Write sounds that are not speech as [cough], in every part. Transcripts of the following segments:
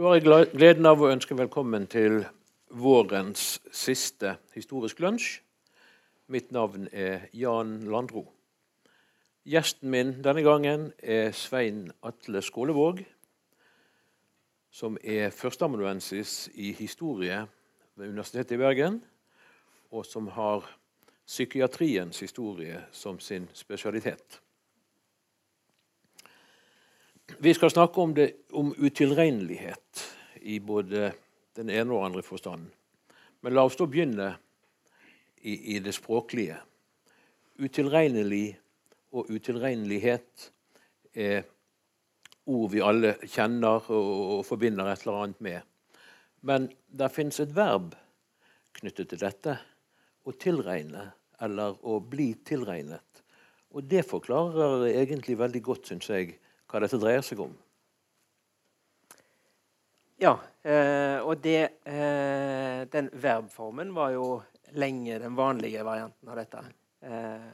Da har jeg gleden av å ønske velkommen til vårens siste Historisk lunsj. Mitt navn er Jan Landro. Gjesten min denne gangen er Svein Atle Skålevåg, som er førsteamanuensis i historie ved Universitetet i Bergen, og som har psykiatriens historie som sin spesialitet. Vi skal snakke om, det, om utilregnelighet i både den ene og andre forstanden. Men la oss da begynne i, i det språklige. Utilregnelig og utilregnelighet er ord vi alle kjenner og, og forbinder et eller annet med. Men det fins et verb knyttet til dette. Å tilregne, eller å bli tilregnet. Og det forklarer egentlig veldig godt, syns jeg, hva dette dreier seg om. Ja, eh, og det, eh, den verbformen var jo lenge den vanlige varianten av dette. Eh,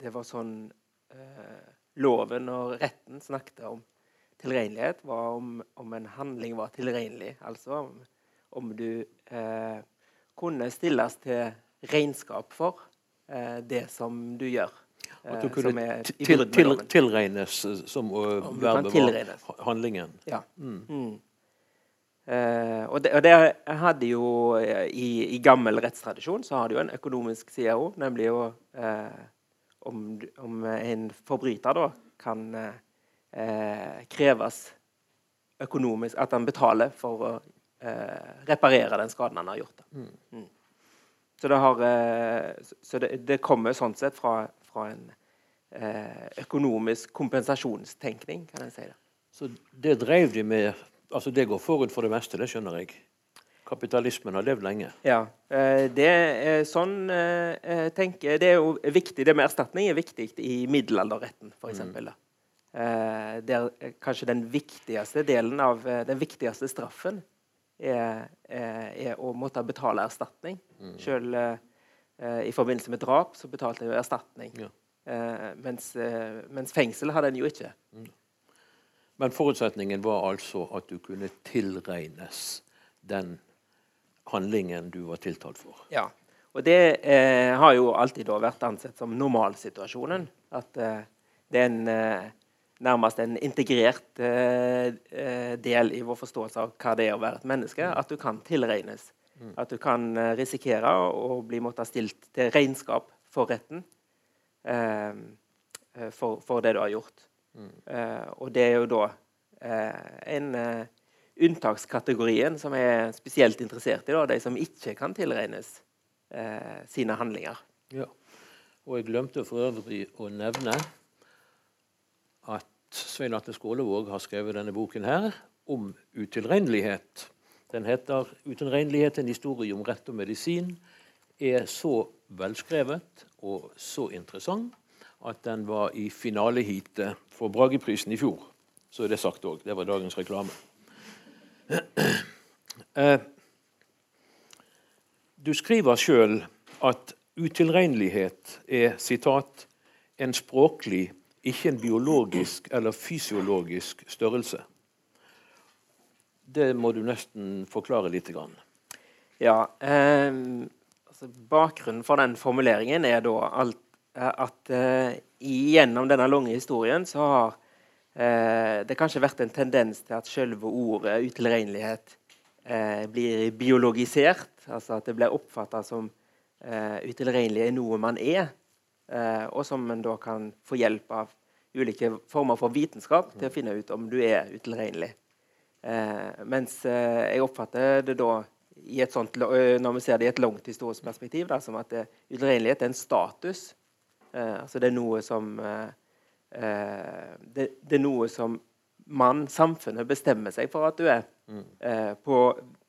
det var sånn eh, loven og retten snakket om tilregnelighet, var om, om en handling var tilregnelig. Altså om, om du eh, kunne stilles til regnskap for eh, det som du gjør. At du kunne til, til, tilregnes som uh, verbet var handlingen. Ja. Mm. Mm. Uh, og, det, og, det, hadde jo uh, i, i, gammel rettstradisjon så har det jo en økonomisk side òg, nemlig jo, uh, om, om, en forbryter da kan kreves økonomisk At han betaler for å reparere den skaden han har gjort. Mm. mm. Så, det, har, så det, det, kommer sånn sett fra, fra en økonomisk kompensasjonstenkning, kan en si det. Så det drev de med altså Det går forut for det meste, det skjønner jeg. Kapitalismen har levd lenge. Ja, eh, det er sånn eh, eh, tenker Det er jo viktig, det med erstatning er viktig i middelalderretten, f.eks. Mm. Der kanskje den viktigste delen av den viktigste straffen er, er å måtte betale erstatning. Mm. Selv i forbindelse med drap så betalte jeg erstatning. Ja. Mens, mens, fengsel hadde en jo ikke. Mm. Men forutsetningen var altså at du kunne tilregnes den handlingen du var tiltalt for. Ja, og det eh, har jo alltid vært ansett som normalsituasjonen. At eh, det er en, eh, nærmest en integrert eh, eh, del i vår forståelse av hva det er å være et menneske. At du kan tilregnes. Mm. At du kan eh, risikere å bli måttet stilt til regnskap for retten for, for det du har gjort. Uh, og det er jo da eh, en uh, unntakskategorien som er spesielt interessert i, da, de som ikke kan tilregnes sine handlinger. Ja. Og jeg glemte for øvrig å nevne at Svein Atle Skålevåg har skrevet denne boken her om utilregnelighet. Den heter 'Utilregnelighet en historie om rett og medisin'. Er så velskrevet og så interessant at den var i finaleheatet for Brageprisen i fjor. Så er det sagt òg. Det var dagens reklame. [clears throat] Eh, du skriver sjøl at utilregnelighet er sitat, 'en språklig, ikke en biologisk eller fysiologisk størrelse'. Det må du nesten forklare litt. Grann. Ja. Eh, altså bakgrunnen for den formuleringen er da alt Eh, at eh, gjennom denne lange historien så har eh, det kanskje vært en tendens til at selve ordet utilregnelighet uh, blir biologisert. Altså at det blir oppfatta som uh, utilregnelig er noe man er, og som man da kan få hjelp av ulike former for vitenskap til å finne ut om du er utilregnelig. Mens jeg oppfatter det da sånt, når vi ser det i et langt historisk perspektiv, da, som at utilregnelighet er en status Eh, altså det er noe som eh, eh, det, det, er noe som man, samfunnet, bestemmer seg for at du er. Mm. på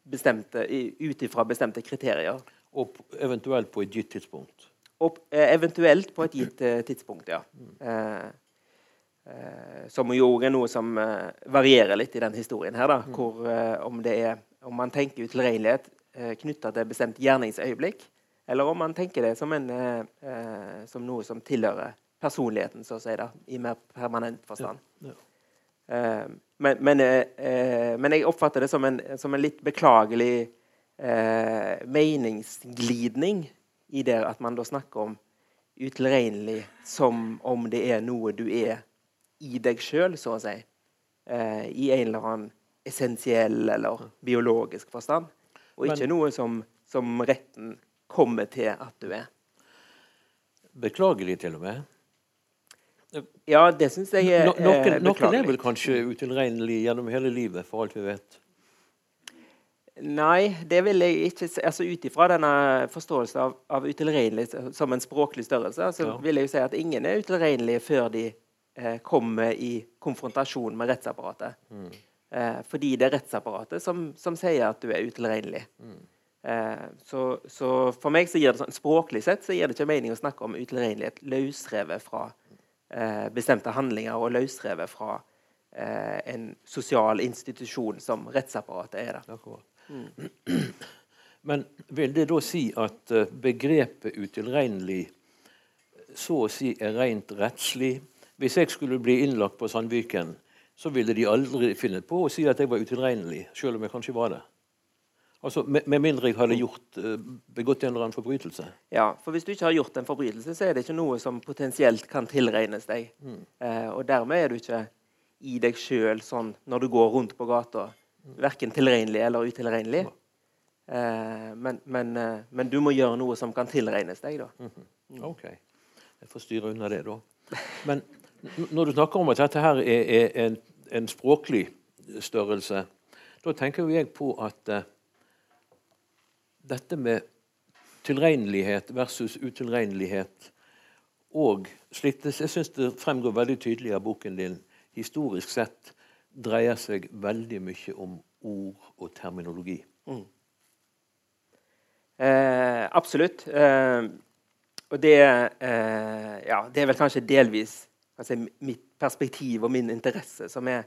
bestemte, ut ifra bestemte kriterier. Og eventuelt på et gitt tidspunkt. Og eventuelt på et gitt tidspunkt, ja. Mm. Som jo er noe som varierer litt i den historien her. da, mm. hvor om, det er, om man tenker utilregnelighet eh, knytta til et bestemt gjerningsøyeblikk, eller om man tenker det som, en, eh, eh, som noe som tilhører personligheten, så å si, da, i mer permanent forstand. Ja, ja. Eh, men, men, eh, men, jeg oppfatter det som en, som en litt beklagelig eh, meningsglidning i det at man da snakker om utilregnelig som om det er noe du er i deg sjøl, så å si. Eh, I en eller annen essensiell eller biologisk forstand. Og ikke men, noe som, som retten kommer til at du er. Beklagelig, til og med? Ja, det syns jeg er, no, noen, noen er vel kanskje utilregnelig gjennom hele livet, for alt vi vet? Nei, det vil jeg ikke si. Altså, Ut ifra denne forståelsen av, av utilregnelig som en språklig størrelse, så ja. vil jeg jo si at ingen er utilregnelige før de eh, kommer i konfrontasjon med rettsapparatet. Mm. Eh, fordi det er rettsapparatet som, som, sier at du er utilregnelig. Mm. Eh, så, så, for meg så gir det sånn, språklig sett så gir det ikke mening å snakke om utilregnelighet løsrevet fra eh, bestemte handlinger og løsrevet fra eh, en sosial institusjon som rettsapparatet er. Da. Mm. [clears throat] Men vil det da si at eh, begrepet utilregnelig så å si er rent rettslig? Hvis jeg skulle bli innlagt på Sandviken, så ville de aldri finne på å si at jeg var utilregnelig, selv om jeg kanskje var det. Altså, med, med, mindre jeg hadde gjort, eh, begått en eller annen forbrytelse. Ja, for hvis du ikke har gjort en forbrytelse, så er det ikke noe som potensielt kan tilregnes deg. Mm. Eh, og dermed er du ikke i deg sjøl sånn når du går rundt på gata. Verken tilregnelig eller utilregnelig. Eh, men, men, eh, men, du må gjøre noe som kan tilregnes deg, da. Mm -hmm. OK. Jeg får styre unna det, da. Men når du snakker om at dette her er, en, en, språklig størrelse, da tenker jo jeg på at uh, dette med tilregnelighet versus utilregnelighet og slik det, Jeg syns det fremgår veldig tydelig av boken din historisk sett dreier seg veldig mye om ord og terminologi. Mm. Eh, absolutt. Eh, og det, eh, ja, det er vel kanskje delvis altså, mitt perspektiv og min interesse som er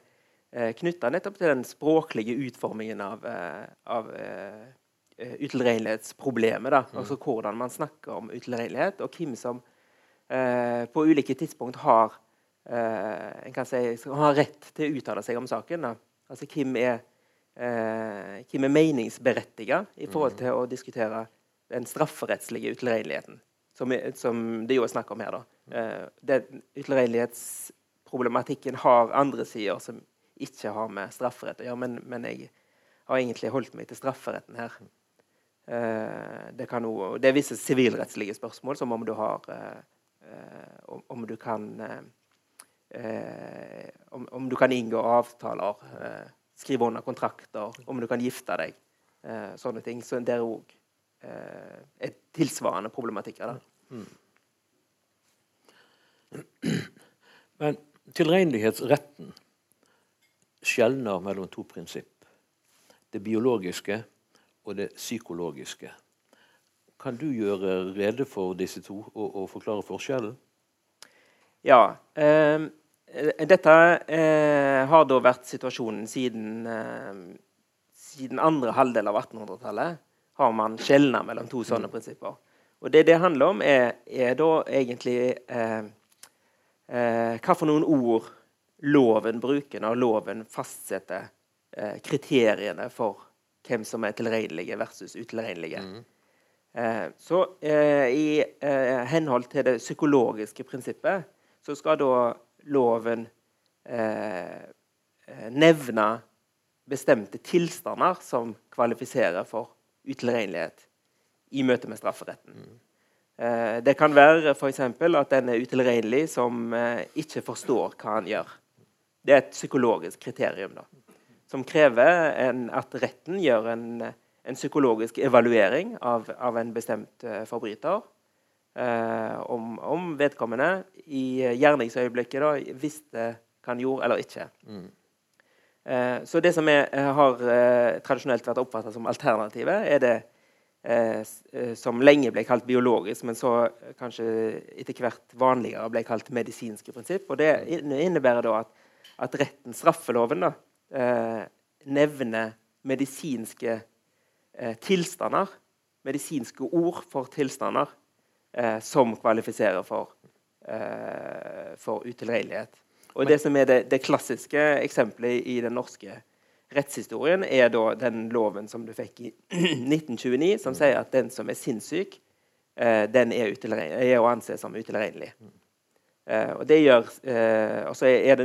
eh, knytta nettopp til den språklige utformingen av, eh, av eh, uh, utilregnelighetsproblemet. da, mm. altså Hvordan man snakker om utilregnelighet, og hvem som eh, på ulike tidspunkt har, eh, en kan si, har rett til å uttale seg om saken. da. Altså hvem er, hvem er meningsberettiga i forhold mm. til å diskutere den strafferettslige utilregneligheten, som, som, det jo er snakk om her. da. Mm. Utilregnelighetsproblematikken har andre sider som ikke har med strafferett å gjøre, men, men jeg har egentlig holdt meg til strafferetten her. Eh, det, kan også, det er visse sivilrettslige spørsmål, som om du har eh, eh, om, om, du kan om, om, du kan inngå avtaler, skrive under kontrakter, om du kan gifte deg. sånne ting. Så det er òg er tilsvarende problematikker. Mm. Men tilregnelighetsretten skjelner mellom to prinsipp. Det biologiske og det psykologiske. Kan du gjøre rede for disse to og, og forklare forskjellen? Ja. Eh, dette eh, har da vært situasjonen siden, eh, siden andre halvdel av 1800-tallet. Har man skjelna mellom to sånne mm. prinsipper. Og det det handler om, er, er da egentlig eh, hva for noen ord loven bruker når loven fastsetter eh, kriteriene for hvem som er tilregnelige versus utilregnelige. Mm. Eh, så eh, i eh, henhold til det psykologiske prinsippet så skal da loven eh, nevne bestemte tilstander som kvalifiserer for utilregnelighet i møte med strafferetten. Mm. Det kan være f.eks. at den er utilregnelig som ikke forstår hva han gjør. Det er et psykologisk kriterium. da som krever en, at retten gjør en, en, psykologisk evaluering av, av en bestemt uh, forbryter. Eh, om, om, vedkommende i gjerningsøyeblikket da, visste hva han gjorde eller ikke. Mm. Eh, så det som er, har tradisjonelt vært oppfattet som alternativet, er det som lenge ble kalt biologisk, men så kanskje etter hvert vanligere ble kalt medisinske prinsipp. Og det innebærer da at, at retten, straffeloven, da, eh, nevner medisinske eh, tilstander, medisinske ord for tilstander, eh, som kvalifiserer for, eh, for utilregnelighet. Og det som er det, det klassiske eksempelet i den norske rettshistorien, er da den loven som du fikk i [clears throat] 1929, som sier at den som er sinnssyk, eh, den er, er, å anse som utilregnelig. Eh, og det gjør, eh, og så eh,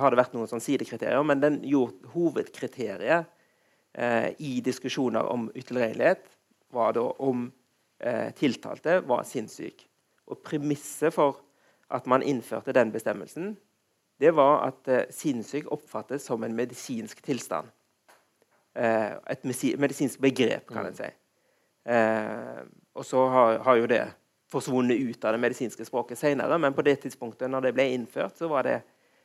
har det vært noen sånn sidekriterier, men den gjorde hovedkriteriet eh, i diskusjoner om utilregnelighet var da om eh, tiltalte var sinnssyk. Og premisset for at man innførte den bestemmelsen, det var at eh, sinnssyk oppfattes som en medisinsk tilstand. Eh, et medisinsk begrep, kan en si. Eh, og så har, har, jo det forsvunnet ut av det medisinske språket senere, men på det tidspunktet når det ble innført, så var det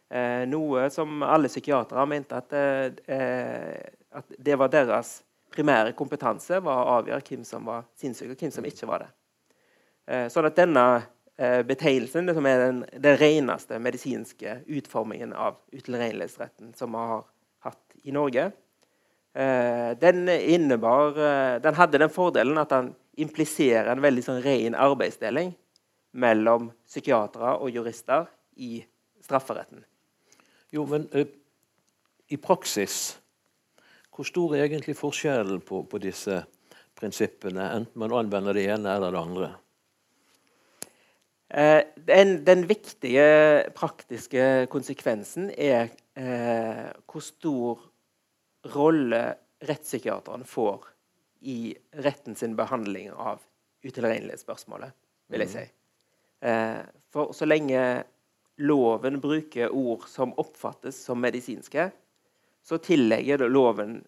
eh, noe som alle psykiatere mente at, eh, at, det var deres primære kompetanse var å avgjøre hvem som var sinnssyk, og hvem som ikke var det. Eh, sånn at denne Eh, betegnelsen det som er den, den reneste medisinske utformingen av utilregnelighetsretten som vi har hatt i Norge. Eh, den, innebar, eh, den hadde den fordelen at den impliserer en veldig sånn ren arbeidsdeling mellom psykiatere og jurister i strafferetten. Jo, men ø, i praksis Hvor stor er egentlig forskjellen på, på disse prinsippene, enten man anvender det ene eller det andre? Eh, den, den, viktige praktiske konsekvensen er eh, hvor stor rolle rettspsykiateren får i retten sin behandling av utilregnelighetsspørsmålet, vil jeg mm. si. Eh, for så lenge loven bruker ord som oppfattes som medisinske, så tillegger loven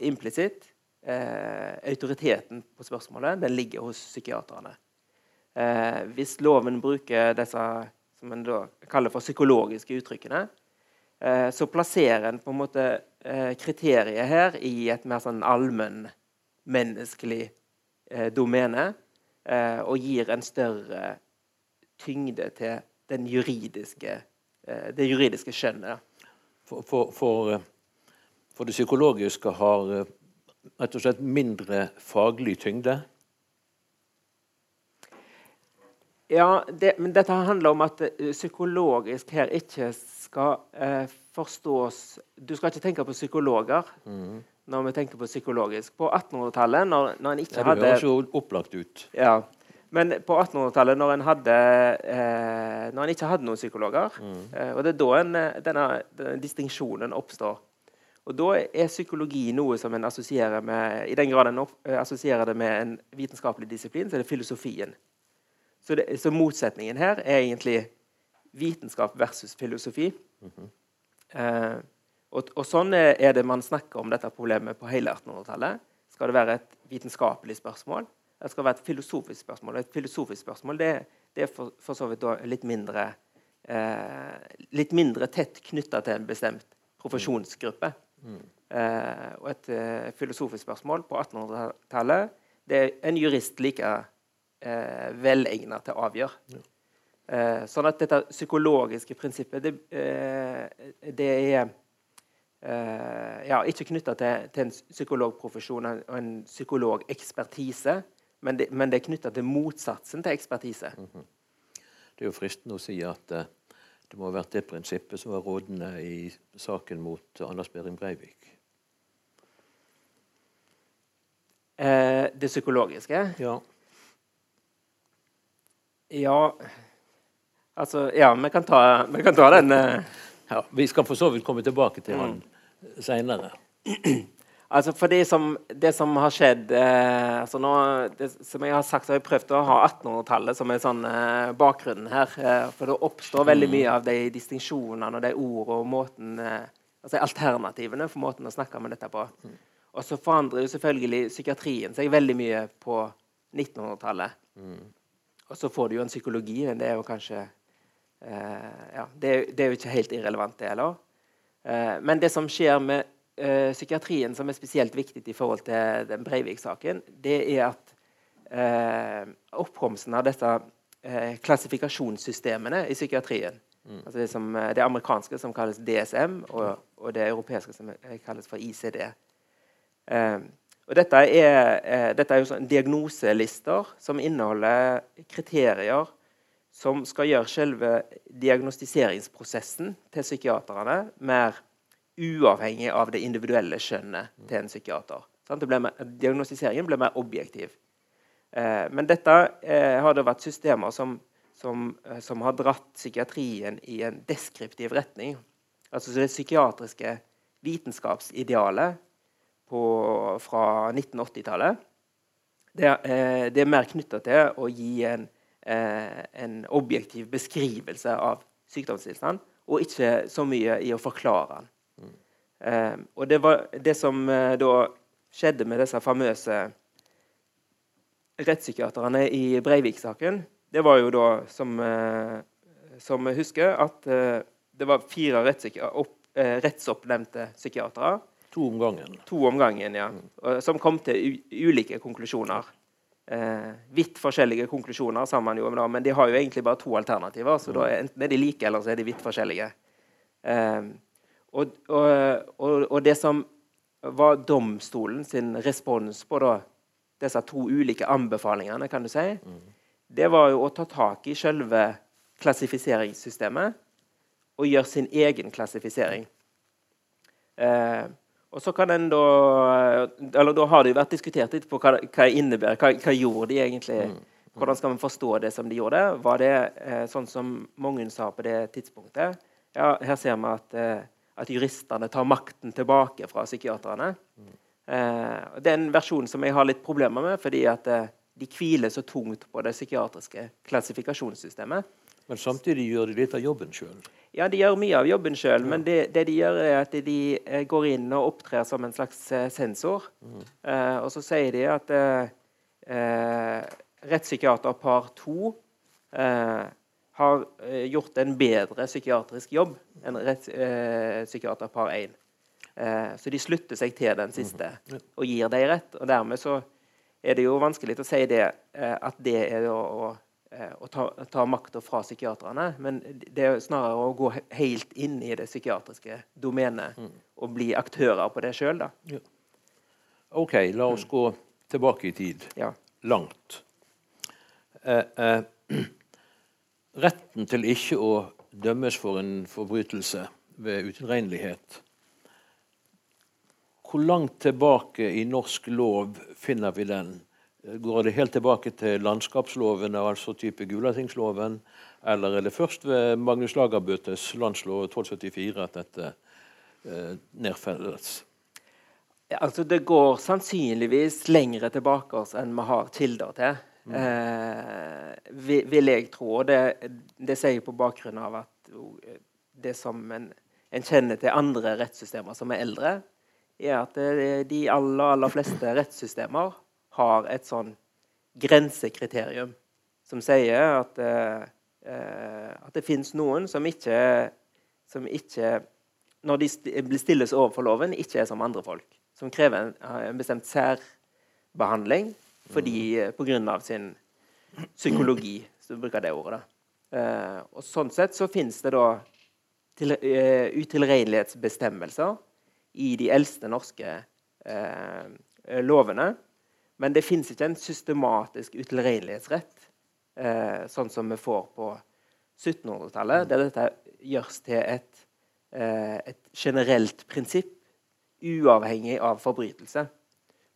implisitt eh, autoriteten på spørsmålet. Den ligger hos psykiaterne. Eh, hvis loven bruker disse som en kaller for psykologiske uttrykkene, eh, så plasserer en på en måte eh, kriteriet her i et mer sånn allmennmenneskelig eh, domene eh, og gir en større tyngde til juridiske, eh, det juridiske skjønnet. For, for, for, for, det psykologiske har rett og slett mindre faglig tyngde? Ja, det, men dette handler om at uh, psykologisk her ikke skal eh, forstås Du skal ikke tenke på psykologer mm. når vi tenker på psykologisk. På 1800-tallet, når, når en ikke ja, hadde Det høres jo opplagt ut. Ja, men på 1800-tallet, når en hadde uh, Når en ikke hadde noen psykologer mm. Og det er da en, denne, denne distinksjonen oppstår. Og da er psykologi noe som en assosierer med I den grad en assosierer det med en vitenskapelig disiplin, så er det filosofien. Så, det, så, motsetningen her er egentlig vitenskap versus filosofi. Mm -hmm. eh, og, og, sånn er, det man snakker om dette problemet på hele 1800-tallet. Skal det være et vitenskapelig spørsmål? Eller skal det være et filosofisk spørsmål? Et filosofisk spørsmål det, det er for, for, så vidt litt mindre, eh, litt mindre tett knytta til en bestemt profesjonsgruppe. Mm. Eh, og et eh, filosofisk spørsmål på 1800-tallet det er en jurist like eh, velegnet til å avgjøre. Ja. Eh, sånn at dette psykologiske prinsippet, det, eh, det er eh, ja, ikke knytta til, til, en psykologprofesjon og en psykologekspertise, men det, men det er knytta til motsatsen til ekspertise. Mm -hmm. Det er jo fristende å si at uh, det må ha vært det prinsippet som var rådende i saken mot Anders Behring Breivik. Eh, det psykologiske? Ja. Ja Altså, ja, vi kan ta, vi kan ta den uh... ja, Vi skal for så vidt komme tilbake til mm. han seinere. [clears throat] Altså for det som, det som har skjedd eh, altså nå, det, Som jeg har sagt, så har jeg prøvd å ha 1800-tallet som en sånn eh, bakgrunn her. Eh, for det oppstår veldig mm. mye av de distinksjonene og de ordene og måten eh, altså alternativene for måten å snakke med dette på. Mm. Og så forandrer jo selvfølgelig psykiatrien seg veldig mye på 1900-tallet. Mm. Og så får du jo en psykologi, men det er jo kanskje eh, Ja, det, det, er jo ikke helt irrelevant, det heller. Eh, men det som skjer med eh, psykiatrien, som er spesielt viktig i forhold til den Breivik-saken, det er at eh, oppkomsten av disse eh, klassifikasjonssystemene i psykiatrien mm. altså det, som, det, amerikanske som kalles DSM, og, og, det europeiske som kalles for ICD. Eh, og dette er, eh, dette er sånn diagnoselister som inneholder kriterier som skal gjøre selve diagnostiseringsprosessen til psykiaterne mer uavhengig av det individuelle skjønnet til en psykiater. Mer, diagnostiseringen ble mer objektiv. Eh, men dette eh, har det vært systemer som, som, eh, som, har dratt psykiatrien i en deskriptiv retning. Altså det psykiatriske vitenskapsidealet på, fra 1980-tallet det, eh, det, er mer knytta til å gi en, eh, en objektiv beskrivelse av sykdomstilstand, og ikke så mye i å forklare den. Mm. Eh, og det, var, det som eh, da skjedde med disse famøse rettspsykiaterne i Breivik-saken, det var jo da, som, som jeg husker, at det var fire rettsoppnevnte psykiatere To om gangen. To om gangen, ja. Mm. Som kom til ulike konklusjoner. Eh, vidt forskjellige konklusjoner, sa man jo, men de har jo egentlig bare to alternativer. Så da er enten er de like, eller så er de vidt forskjellige. Eh, og, og, og, og, det som var domstolen sin respons på da, disse to ulike anbefalingene, kan du si, mm. det var jo å ta tak i selve klassifiseringssystemet og gjøre sin egen klassifisering. Eh, og så kan en da eller Da har det jo vært diskutert litt på hva, hva det innebærer. Hva, hva, gjorde de egentlig? Mm. Hvordan skal man forstå det som de gjorde? Var det eh, sånn som mange sa på det tidspunktet? Ja, her ser vi at, eh, at juristene tar makten tilbake fra psykiaterne. Mm. Eh, det er en versjon som jeg har litt problemer med, fordi at eh, de hviler så tungt på det psykiatriske klassifikasjonssystemet. Men samtidig gjør de litt av jobben sjøl? Ja, de gjør mye av jobben sjøl. Ja. Men det, det, de gjør, er at de eh, går inn og opptrer som en slags eh, sensor. Mm. Eh, og så sier de at eh, eh rettspsykiater par to eh, har gjort en bedre psykiatrisk jobb enn rettspsykiater par én. så de slutter seg til den siste mm. og gir dem rett. Og dermed så er det jo vanskelig å si det, at det er å Eh, å ta, ta makta fra psykiaterne. Men det er snarere å gå helt inn i det psykiatriske domenet mm. og bli aktører på det sjøl. Ja. OK, la oss mm. gå tilbake i tid. Ja. Langt. Eh, eh, [clears throat] retten til ikke å dømmes for en forbrytelse ved utilregnelighet Hvor langt tilbake i norsk lov finner vi den? Går det helt tilbake til landskapsloven, altså type Gulatingsloven? Eller er det først ved Magnus Lagerbøtes landslov 1274 at dette eh, nedfelles? Altså det går sannsynligvis lengre tilbake enn vi har kilder til. Mm. Eh, vil jeg tro. Det, det sier jeg på bakgrunn av at det som en, en, kjenner til andre rettssystemer som er eldre, er at de aller, aller fleste rettssystemer har et sånn grensekriterium som sier at, eh, at det fins noen som ikke, som ikke Når de stilles overfor loven, ikke er som andre folk. Som krever en, en bestemt særbehandling fordi, mm. av sin psykologi, hvis du bruker det ordet. Eh, og Sånn sett så fins det da til, uh, utilregnelighetsbestemmelser i de eldste norske uh, lovene men det fins ikke en systematisk utilregnelighetsrett, eh, sånn som vi får på 1700-tallet, der dette gjøres til et, eh, et, generelt prinsipp, uavhengig av forbrytelse.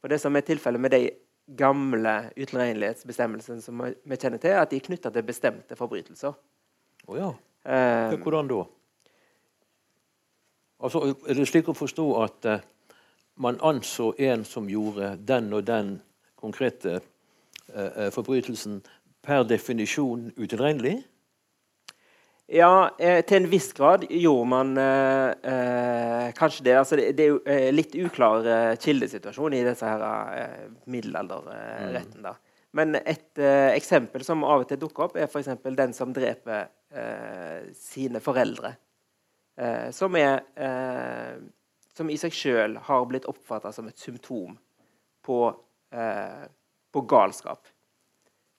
For Det som er tilfellet med de gamle utilregnelighetsbestemmelsene som vi kjenner til, er at de er knytta til bestemte forbrytelser. Oh ja. Eh, Hvordan da? Altså, er det slik å forstå at eh, man anså en som gjorde den og den konkrete eh, forbrytelsen per definisjon utilregnelig? Ja, eh, til en viss grad gjorde man eh, eh, kanskje det. Altså, det. det. er jo eh, litt uklar kildesituasjon i disse her eh, middelalderretten. Mm. Men et eksempel som av og til dukker opp, er f.eks. den som dreper sine foreldre. som, er, som i seg sjøl har blitt oppfatta som et symptom på Eh, på galskap.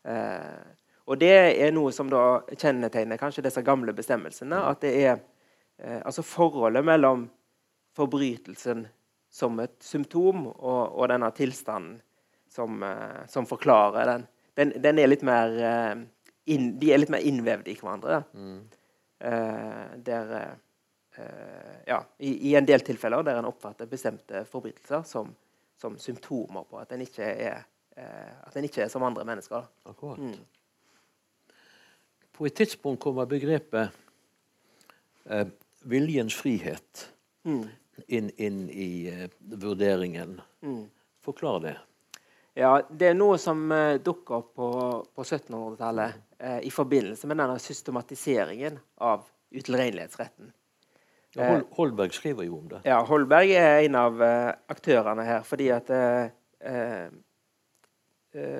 Eh, og det er noe som da kjennetegner kanskje disse gamle bestemmelsene. At det er eh, altså forholdet mellom forbrytelsen som et symptom og, og denne tilstanden som, som forklarer den. den. den. er litt mer inn, de er litt mer innvevd i hverandre. Eh, der eh, Ja, i, i, en del tilfeller der en oppfatter bestemte forbrytelser som, som symptomer på at en ikke er, eh, at en ikke er som andre mennesker. Akkurat. Mm. På et tidspunkt kommer begrepet eh, viljens frihet mm. inn, inn, i eh, vurderingen. Mm. Forklar det. Ja, Det er noe som eh, dukker opp på, på 1700-tallet uh, i forbindelse med denne systematiseringen av utilregnelighetsretten. Ja, Hol Holberg skriver jo om det. Ja, Holberg er en av uh, aktørene her. fordi at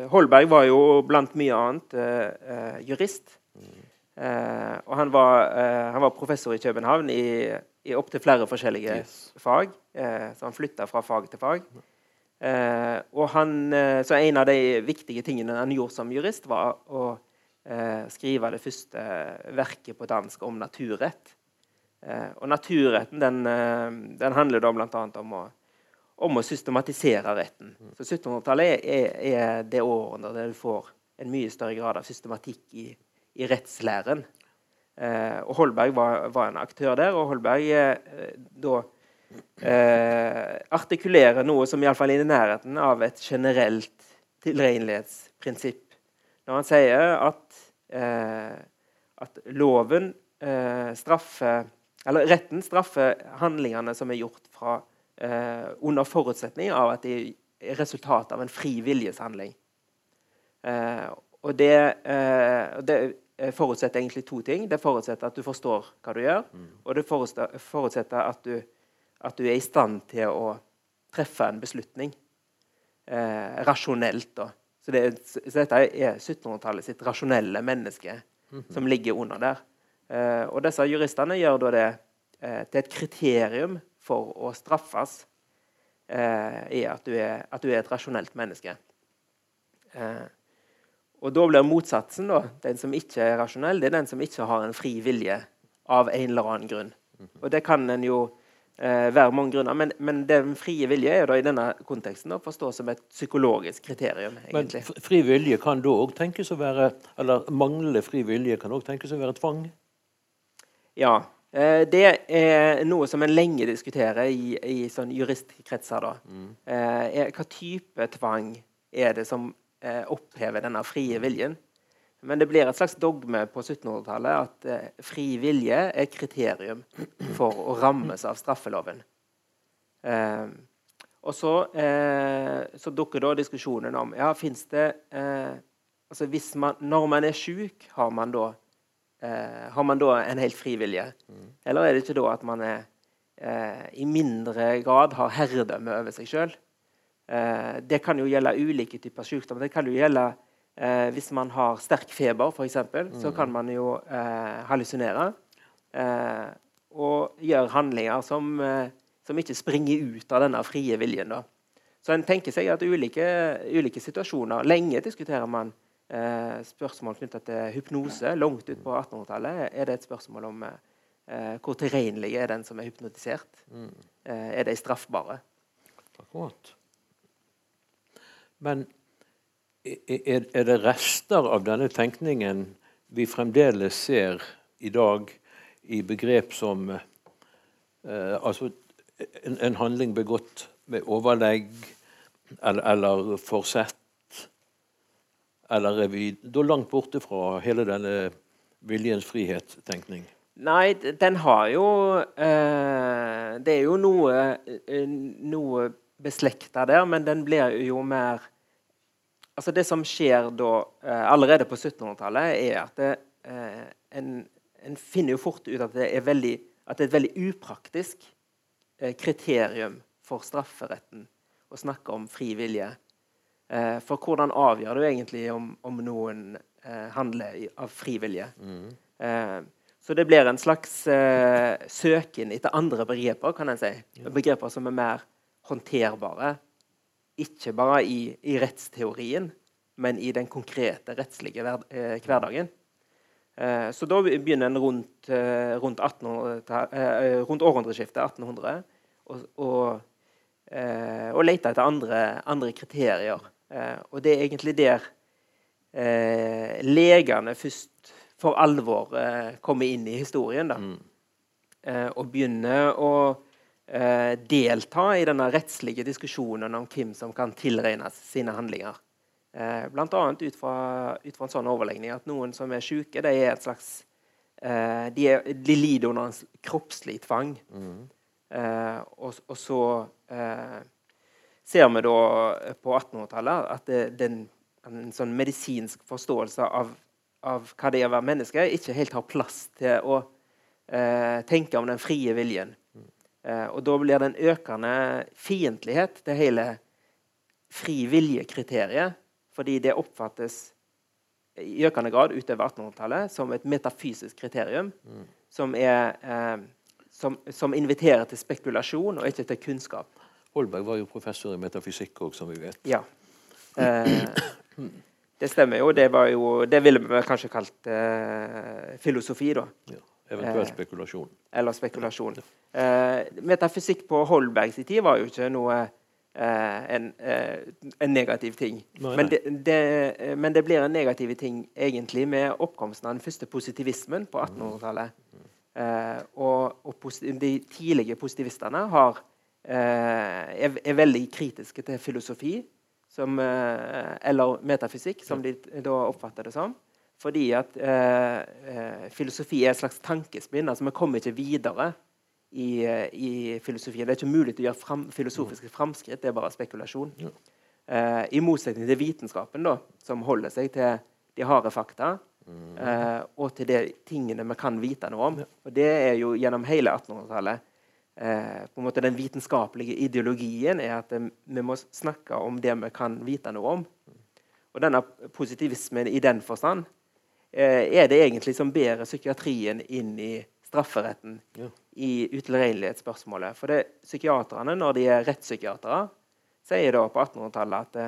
Holberg var jo blant mye annet jurist. Mm. og han var, han var, professor i København i, i opptil flere forskjellige yes. fag. så han flytta fra fag til fag. Eh, og han, eh, så En av de viktige tingene han gjorde som jurist, var å eh, skrive det første verket på dansk om naturrett. Eh, og Naturretten den, eh, den handler da bl.a. Om, å, om å systematisere retten. Så 1700-tallet er, er, det året der du får en mye større grad av systematikk i, i rettslæren. Eh, og Holberg var, var, en aktør der, og Holberg da eh, artikulerer noe som iallfall er i nærheten av et generelt tilregnelighetsprinsipp. Når han sier at, eh, at loven eh, straffer Eller retten straffer handlingene som er gjort fra, eh, under forutsetning av at de er resultat av en fri viljeshandling. Eh, og det, eh, det forutsetter egentlig to ting. Det forutsetter at du forstår hva du gjør, mm. og det forutsetter at du at du er i stand til å treffe en beslutning eh, rasjonelt. Da. Så, det, så, dette er 1700-tallet sitt rasjonelle menneske mm -hmm. som ligger under der. Eh, og disse juristene gjør da det eh, til et kriterium for å straffes eh, i at du, er, at du, er, et rasjonelt menneske. Eh, og da blir motsatsen, da, den som ikke er rasjonell, det er den som ikke har en fri vilje av en eller annen grunn. Mhm. Og det kan en jo eh, være mange grunner. Men, men, den frie vilje er da i denne konteksten å forstå som et psykologisk kriterium. egentlig. Men fri vilje kan da òg tenkes å være Eller manglende fri vilje kan òg tenkes å være tvang? Ja. Eh, det er noe som en lenge diskuterer i, i sånn juristkretser. da. Mm. Eh, hva type tvang er det som eh, opphever denne frie viljen? Men det blir et slags dogme på 1700-tallet at eh, fri vilje er kriterium for å rammes av straffeloven. Eh, og så, eh, så, dukker da diskusjonen om ja, fins det eh, altså man, Når man er sjuk, har, eh, har, man da en helt fri vilje? Mm. Eller er det ikke da at man er, eh, i mindre grad har herredømme over seg sjøl? det kan jo gjelde ulike typer sykdom. Det kan jo gjelde Eh, hvis man har sterk feber, f.eks., mm. så kan man jo eh, hallusinere. Eh, og gjøre handlinger som, eh, som, ikke springer ut av denne frie viljen. Da. Så en tenker seg at ulike, ulike situasjoner Lenge diskuterer man eh, spørsmål knytta til hypnose. Langt ut på 1800-tallet er det et spørsmål om eh, hvor tilregnelig er den som er hypnotisert. Mm. er de straffbare? Akkurat. Men er, er det rester av denne tenkningen vi fremdeles ser i dag i begrep som eh, altså en, en, handling begått med overlegg eller, eller forsett? Eller er vi da langt borte fra hele denne viljens frihet-tenkning? Nei, den har jo eh, Det er jo noe, eh, noe beslekta der, men den blir jo mer altså Det som skjer da, eh, allerede på 1700-tallet, er at det, eh, en, en, finner jo fort ut at det er, veldig, at det er et veldig upraktisk eh, kriterium for strafferetten å snakke om fri vilje. Eh, for hvordan avgjør du egentlig om, om noen eh, handler av fri vilje? Mm. Eh, så det blir en slags søken etter andre begreper, kan en si. Begreper som er mer håndterbare ikke bare i, i, rettsteorien, men i den konkrete rettslige hver, hverdagen. Eh, så da begynner en rundt, rundt, eh, rundt århundreskiftet 1800 å eh, lete etter andre, andre kriterier. Eh, og det er egentlig der eh, legene først for alvor eh, kommer inn i historien. da. Mm. Eh, og begynner å eh, delta i denne rettslige diskusjonen om hvem som kan tilregnes sine handlinger. Eh, Bl.a. Ut, fra, ut fra en sånn overlegning at noen som er syke, de er et slags eh, de, er, de lider under en kroppslig tvang. Mm. Eh, og, og så eh, ser vi da på 1800-tallet at det, den, en sånn medisinsk forståelse av, av hva det er å være menneske, ikke helt har plass til å eh, tenke om den frie viljen. Eh, og da blir det en økende fiendtlighet til hele fri vilje-kriteriet, fordi det oppfattes i økende grad utover 1800-tallet som et metafysisk kriterium som, er, eh, som, som inviterer til spekulasjon og ikke til kunnskap. Holberg var jo professor i metafysikk òg, som vi vet. Ja. Eh, det stemmer jo. Det, var jo, det ville vi kanskje kalt eh, filosofi, da. Ja. Eventuelt Eh. spekulasjon. Eller spekulasjon. Eh, metafysikk på Holbergs tid var jo ikke noe eh, en, eh, en negativ ting. Nei, Men, det, det, eh, men det blir en negativ ting egentlig med oppkomsten av den første positivismen på 1800-tallet. Eh, og og posit de tidlige positivistene har, eh, er, er veldig kritiske til filosofi som, eh, eller metafysikk, som de da oppfatter det som. Fordi at eh, eh, filosofi er et slags tankespinn. altså Vi kommer ikke videre i, eh, i filosofien. Det er ikke mulig å gjøre fram, filosofiske framskritt, det er bare spekulasjon. Ja. Eh, I motsetning til vitenskapen, da, som holder seg til de harde fakta. eh, og til de tingene vi kan vite noe om. Og det er jo gjennom hele 1800-tallet eh, på en måte Den vitenskapelige ideologien er at eh, vi må snakke om det vi kan vite noe om. Og denne positivismen i den forstand eh, er det egentlig som bærer psykiatrien inn i strafferetten Ja. i utilregnelighetsspørsmålet. For det, psykiaterne, når de er rettspsykiatere, sier da på 1800-tallet at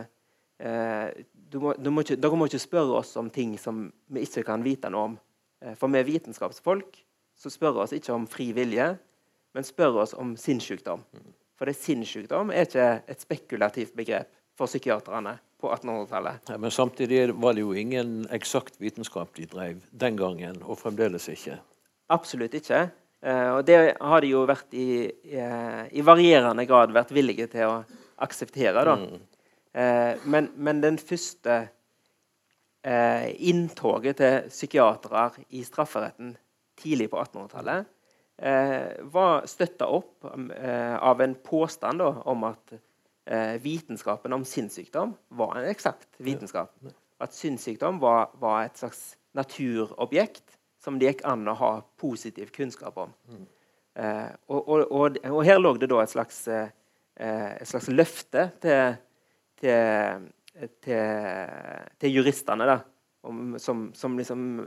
eh, du må, du må ikke, dere må ikke spørre oss om ting som vi ikke kan vite noe om. Eh, for vi er vitenskapsfolk, så spør oss ikke om fri vilje, men spør oss om sinnssykdom. For det sinnssykdom er ikke et spekulativt begrep for psykiaterne på 1800-tallet. Ja, Men samtidig var det jo ingen eksakt vitenskap de drev den gangen, og fremdeles ikke. Absolutt ikke. Eh, og det har de jo vært i, i, i varierende grad vært villige til å akseptere. da. Mm. men, men den første eh, inntoget til psykiatere i strafferetten tidlig på 1800-tallet eh, var støtta opp eh, av en påstand da, om at eh, vitenskapen om sinnssykdom var en eksakt vitenskap. At sinnssykdom var, var et slags naturobjekt som det gikk an å ha positiv kunnskap om. Eh, og, og, og, og her lå det da et slags, eh, et slags løfte til, til, til, til juristene, da, om, som, som liksom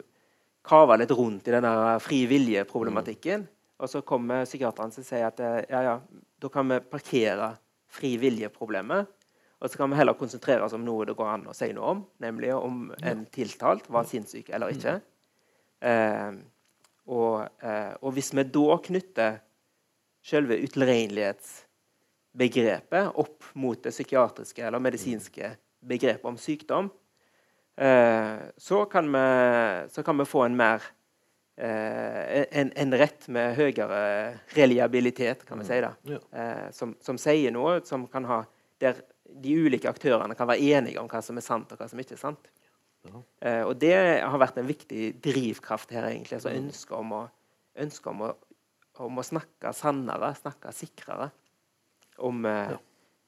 kava litt rundt i denne fri vilje-problematikken. Og så kommer psykiateren som sier at eh, ja, ja, da kan vi parkere fri vilje-problemet. Og så kan vi heller konsentrere oss om noe det går an å si noe om, nemlig om en tiltalt var sinnssyk eller ikke. Eh, og, eh, og hvis vi da knytter selve utilregnelighetsbegrepet opp mot det psykiatriske eller medisinske begrepet om sykdom, eh, så, kan vi, så kan vi få en mer en, en rett med høyere reliabilitet, kan vi si. da, Ja. eh, som, som sier noe som kan ha der de ulike aktørene kan være enige om hva som er sant, og hva som ikke er sant. Eh, og det har vært en viktig drivkraft her, egentlig. altså Ønsket om å, ønsket om å, om å snakke sannere, snakke sikrere om ja.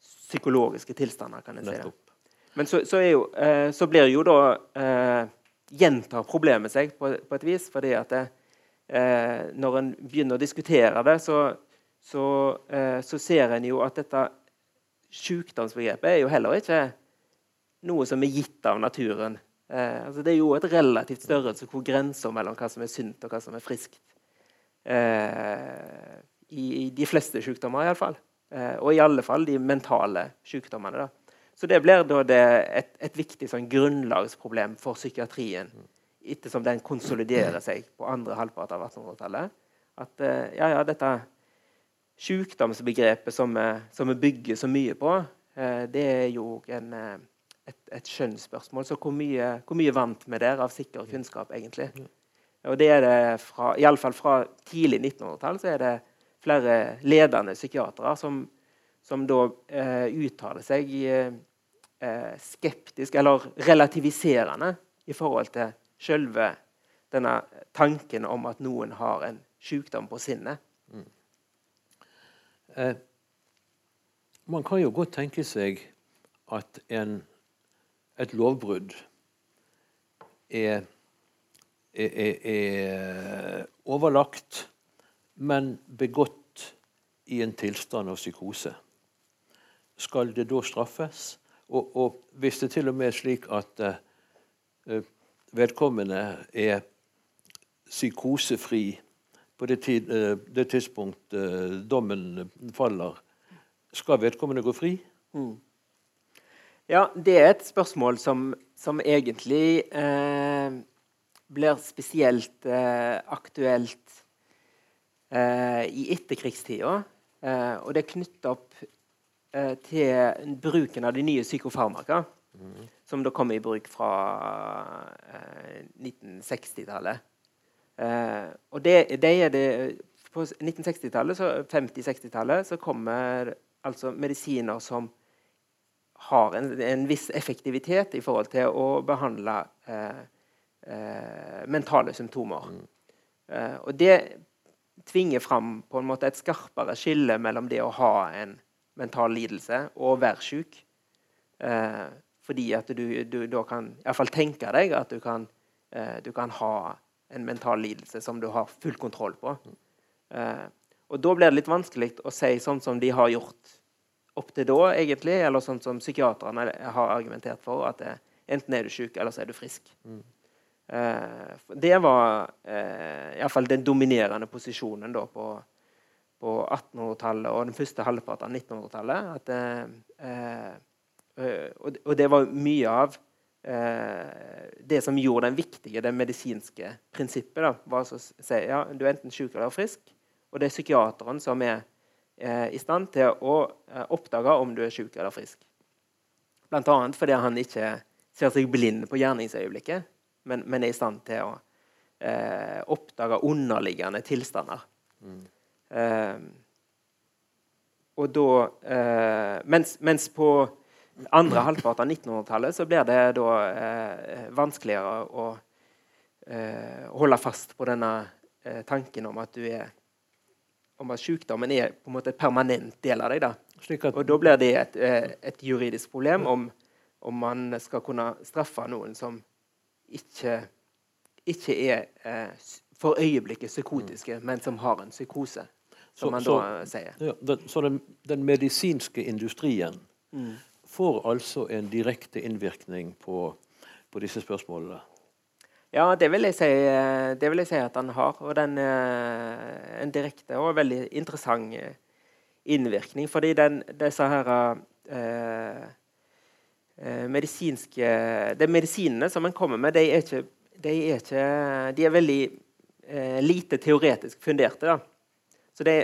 psykologiske tilstander, kan jeg si. det. Men så, så, jo, eh, så blir jo da eh, Gjentar problemet seg på, på et vis, fordi at det, eh, når en begynner å diskutere det, så, så, eh, så ser en jo at dette sykdomsbegrepet er jo heller ikke noe som er gitt av naturen. Eh, altså det er jo et relativt størrelse hvor grenser mellom hva som er sunt og hva som er friskt. Eh, i, I de fleste sykdommer, iallfall. Eh, og i alle fall de mentale sykdommene. da. Så det blir da det et, et viktig sånn, grunnlagsproblem for psykiatrien ettersom den konsoliderer seg på andre halvpart av 1800-tallet. At eh, ja, ja, dette sykdomsbegrepet som vi, bygger så mye på, eh, det er jo en, eh, et, et skjønnsspørsmål. Så hvor mye, hvor mye vant vi der av sikker kunnskap, egentlig? Og det er det fra, Iallfall fra tidlig 1900-tall så er det flere ledende psykiatere som, som da eh, uttaler seg eh, skeptisk, eller relativiserende, i forhold til selve denne tanken om at noen har en sykdom på sinnet. Mm. Eh, man kan jo godt tenke seg at en, et lovbrudd er, er, er, er, overlagt, men begått i en tilstand av psykose. Skal det da straffes? Og, og hvis det til og med er slik at uh, vedkommende er psykosefri på det, tid, uh, det tidspunkt uh, dommen faller, skal vedkommende gå fri? Mm. Ja, det er et spørsmål som, som egentlig blir spesielt aktuelt i etterkrigstida. Og det er knytta opp til bruken av de nye psykofarmaka, mm. som da kom i bruk fra 1960-tallet. Eh, og det, det, er det På 1960-tallet, 50-60-tallet, så kommer altså medisiner som har en, en, viss effektivitet i forhold til å behandle eh, eh, mentale symptomer. Mm. Eh, og det tvinger fram på en måte et skarpere skille mellom det å ha en mental lidelse og være syk. Eh, fordi at du, du da kan iallfall tenke deg at du kan, eh, du kan, ha en mental lidelse som du har full kontroll på. Eh, og da blir det litt vanskelig å si sånn som de har gjort opp til da, egentlig, eller sånn som psykiaterne har argumentert for, at det, enten er du syk, eller så er du frisk. Mm. Eh, det var eh, iallfall den dominerende posisjonen da, på, på 1800-tallet og den første halvparten av 1900-tallet. Eh, eh, og, og, det var mye av eh, det som gjorde den viktige, det medisinske prinsippet. Da, var å si ja, du er enten syk eller frisk. Og det er psykiateren som er Eh, i stand til å eh, oppdage om du er syk eller frisk. Bl.a. fordi han ikke ser seg blind på gjerningsøyeblikket, men, men er i stand til å eh, oppdage underliggende tilstander. Mm. Eh, og da eh, mens, mens, på andre halvpart av 1900-tallet så blir det da eh, vanskeligere å holde fast på denne tanken om at du er om at sykdommen er på en måte et permanent del av deg. Da. Og da blir det et, eh, et juridisk problem om, om, man skal kunne straffe noen som ikke, ikke er eh, for øyeblikket psykotiske, men som har en psykose. Som så, man da så, sier. Ja, den, så den, den, medisinske industrien mm. får altså en direkte innvirkning på, på disse spørsmålene? Ja, det vil, si, eh, det vil, jeg si, at den har. Og den eh, en direkte og veldig interessant eh, innvirkning. Fordi den, disse her eh, medisinske De medisinene som en kommer med, de er, ikke, de er, ikke, de er veldig eh, lite teoretisk funderte. Det,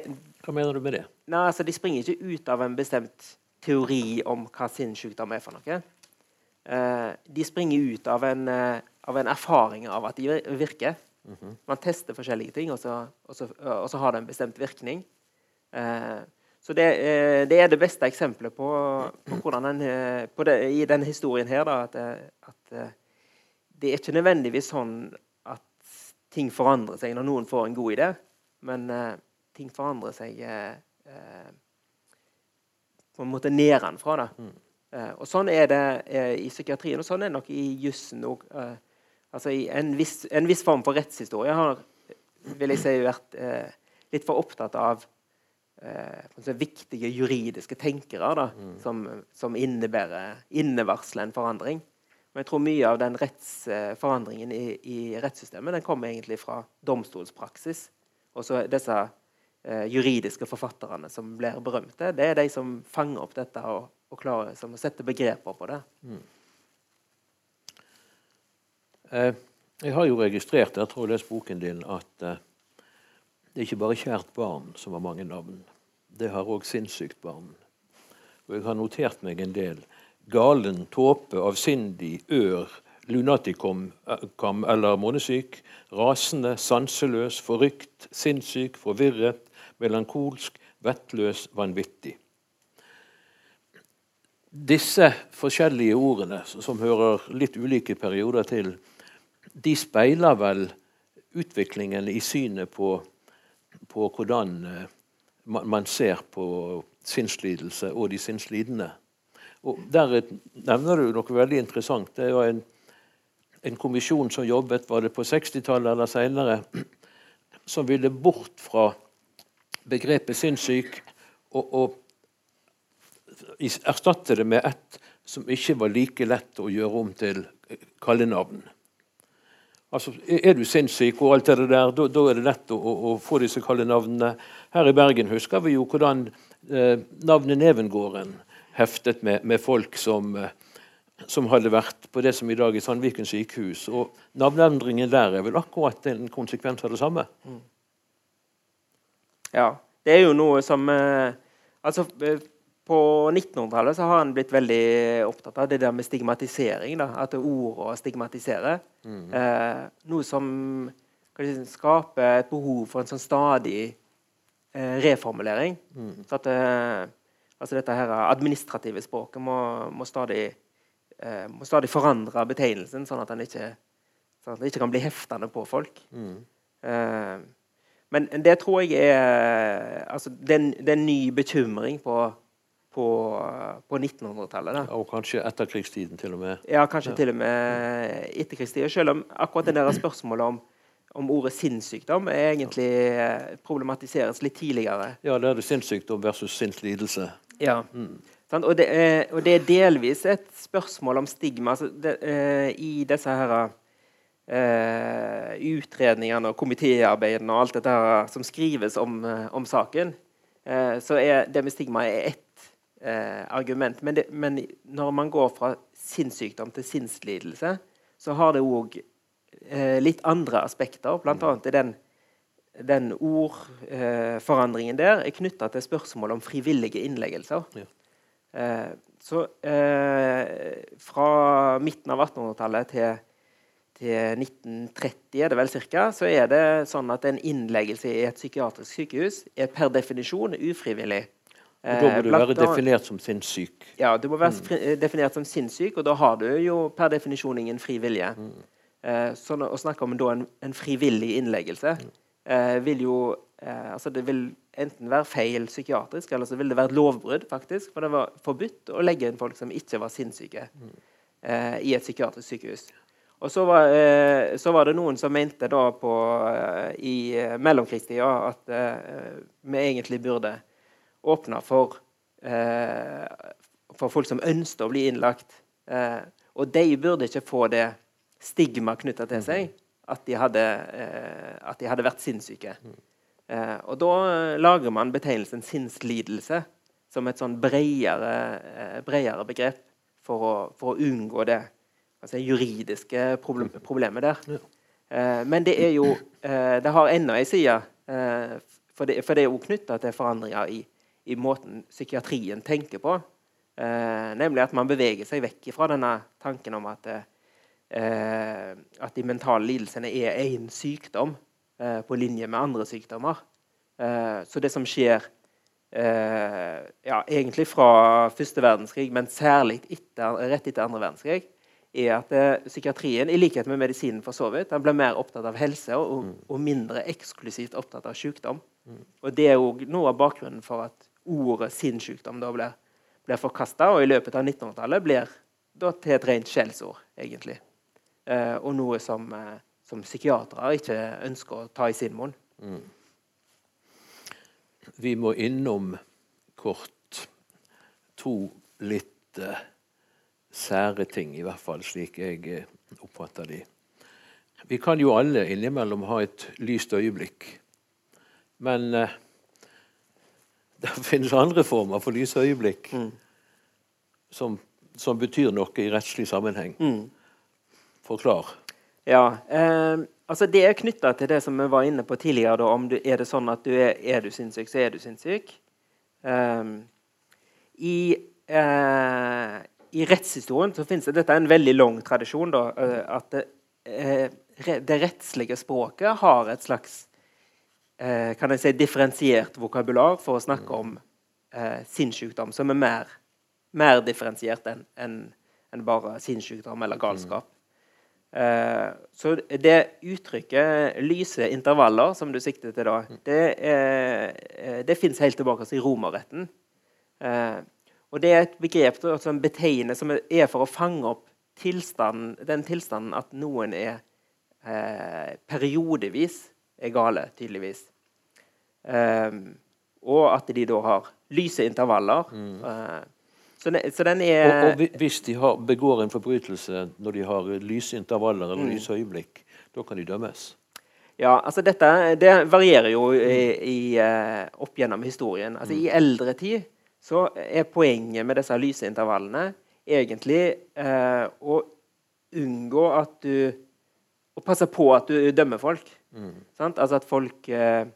hva mener du med det? Nei, altså, De springer ikke ut av en bestemt teori om hva sinnssykdom er for noe. Eh, de springer ut av en av en erfaring av at de virker. Mm -hmm. Man tester forskjellige ting, og så, og, så, og så, har det en bestemt virkning. Eh, så det, eh, det, er det beste eksempelet på, på hvordan den, eh, på det, i denne historien her, da, at, eh, at, eh, det er ikke nødvendigvis sånn at ting forandrer seg når noen får en god idé, men eh, ting forandrer seg på en måte nedenfra. Da. Mm. og sånn er det i psykiatrien, og sånn er det nok i jussen òg altså en viss, en viss, form for rettshistorie har vil jeg si, vært eh, litt for opptatt av eh, viktige juridiske tenkere da, mm. som, som, innebærer innevarsler en forandring. Men jeg tror mye av den rettsforandringen i, i, rettssystemet den kommer egentlig fra domstolspraksis. Og så disse eh, juridiske forfatterne som blir berømte, det er de som fanger opp dette og, og klarer å sette begreper på det. Mm. Eh, jeg har jo registrert jeg tror jeg lest boken din, at eh, det er ikke bare kjært barn som har mange navn. Det har òg sinnssykt barn. Og jeg har notert meg en del galen, tåpe, avsindig, ør, lunaticum kam eller månesyk, rasende, sanseløs, forrykt, sinnssyk, forvirret, melankolsk, vettløs, vanvittig. Disse forskjellige ordene, som hører litt ulike perioder til, de speiler vel utviklingen i synet på, på hvordan eh, man ser på sinnslidelse og de sinnslidende. Og Der nevner du noe veldig interessant. Det var en, en kommisjon som jobbet var det på 60-tallet eller senere, [clears throat] som ville bort fra begrepet sinnssyk og, og erstatte det med et som ikke var like lett å gjøre om til kallenavn. Altså, Er du sinnssyk og alt det der, da, er det lett å, å, å få disse kallenavnene. Her i Bergen husker vi jo hvordan eh, navnet Nevengården heftet med, med folk som, eh, som, hadde vært på det som i dag er Sandviken sykehus. Og Navneendringen der er vel akkurat en konsekvens av det samme? Mm. Ja. Det er jo noe som eh, Altså eh, på 1900-tallet så har han blitt veldig opptatt av det der med stigmatisering. Da. At ordet stigmatiserer. Mm. Eh, noe som si, skaper et behov for en sånn stadig eh, reformulering. Mm. Så at eh, altså dette her administrative språket må, må, stadig, eh, må stadig, forandre betegnelsen, sånn at den ikke, sånn ikke kan bli heftende på folk. Mm. Eh, men det tror jeg er altså, det, er en ny bekymring på på, på 1900-tallet. Og kanskje etterkrigstiden til og med. Ja, kanskje ja. til og med etterkrigstiden. Selv om akkurat det der spørsmålet om, om ordet sinnssykdom er egentlig eh, problematiseres litt tidligere. Ja, det er det sinnssykdom versus sinnslidelse. Ja. Mm. Og, det er, og, det er, delvis et spørsmål om stigma. Altså det, eh, I disse her eh, utredningene og komitéarbeidene og alt dette som skrives om, eh, om saken, eh, så er det med stigma er ett eh, argument. Men, det, men, når man går fra sinnssykdom til sinnslidelse, så har det òg eh, litt andre aspekter. Blant mm. annet er den, den ordforandringen eh, der er knytta til spørsmålet om frivillige innleggelser. Ja. Eh, så eh, fra midten av 1800-tallet til til 1930 er det vel cirka, så er det sånn at en innleggelse i et psykiatrisk sykehus er per definisjon ufrivillig. Og da må du være definert som sinnssyk. Ja, du må være mm. definert som sinnssyk, og da har du jo per definisjon ingen fri vilje. Mm. Eh, så å snakke om en, en frivillig innleggelse mm. eh, vil jo eh, altså Det vil enten være feil psykiatrisk, eller så vil det være et lovbrudd, faktisk. For det var forbudt å legge inn folk som ikke var sinnssyke, mm. eh, i et psykiatrisk sykehus. Og så var, eh, så var, det noen som mente da på, eh, i mellomkrigstida at vi egentlig burde åpne for, eh, for folk som ønsket å bli innlagt. Eh, og de burde ikke få det stigma knytta til seg at de hadde, eh, at de hadde vært sinnssyke. Eh, og da lager man betegnelsen sinnslidelse som et sånn bredere, eh, bredere begrep for å, for å, unngå det altså juridiske problem, problemet der. Eh, men det er jo Det har enda ei side, for det, for det er jo knytta til forandringer i i måten psykiatrien tenker på. Eh, nemlig at man beveger seg vekk fra denne tanken om at, eh, at de mentale lidelsene er én sykdom eh, på linje med andre sykdommer. Eh, så det som skjer eh, ja, egentlig fra første verdenskrig, men særlig etter, rett etter andre verdenskrig, er at eh, psykiatrien, i likhet med medisinen for så vidt, den blir mer opptatt av helse og, mm. og mindre eksklusivt opptatt av sykdom. Mm. Og Det er òg noe av bakgrunnen for at ordet sinnssykdom da blir, blir forkasta, og i løpet av 1900-tallet blir da til et rent skjellsord, egentlig. Eh, og noe som, eh, som psykiatere ikke ønsker å ta i sin munn. Mm. Vi må innom kort to litt eh, sære ting, i hvert fall slik jeg eh, oppfatter de. Vi kan jo alle innimellom ha et lyst øyeblikk. Men eh, [laughs] det finnes andre former for lyse øyeblikk mm. som, som, betyr noe i rettslig sammenheng. Mm. Forklar. Ja, eh, altså Det er knytta til det som vi var inne på tidligere. Da, om du, er det sånn at du er, er du sinnssyk, så er du sinnssyk. Eh, i, eh, I rettshistorien så finnes det dette er en veldig lang tradisjon. Da, eh, at det, eh, det rettslige språket har et slags eh, kan jeg si, differensiert vokabular for å snakke om eh, sinnssykdom, som er mer, mer differensiert enn en, en bare sinnssykdom eller galskap. Eh, så det uttrykket 'lyse intervaller', som du sikter til da, det, er, det fins helt tilbake i romerretten. Eh, og det er et begrep som betegner som er for å fange opp tilstanden, den tilstanden at noen er eh, periodevis er gale, tydeligvis. Um, og at de da har lyse intervaller. Mm. Uh, så, det, så, den er Og, og hvis de har, begår en forbrytelse når de har lyse intervaller eller mm. lyse øyeblikk, da kan de dømmes? Ja, altså dette det varierer jo i, i, eh, opp gjennom historien. Altså mm. I eldre tid så er poenget med disse lyse intervallene egentlig eh, å unngå at du Å passe på at du dømmer folk. Mm. Altså at folk eh,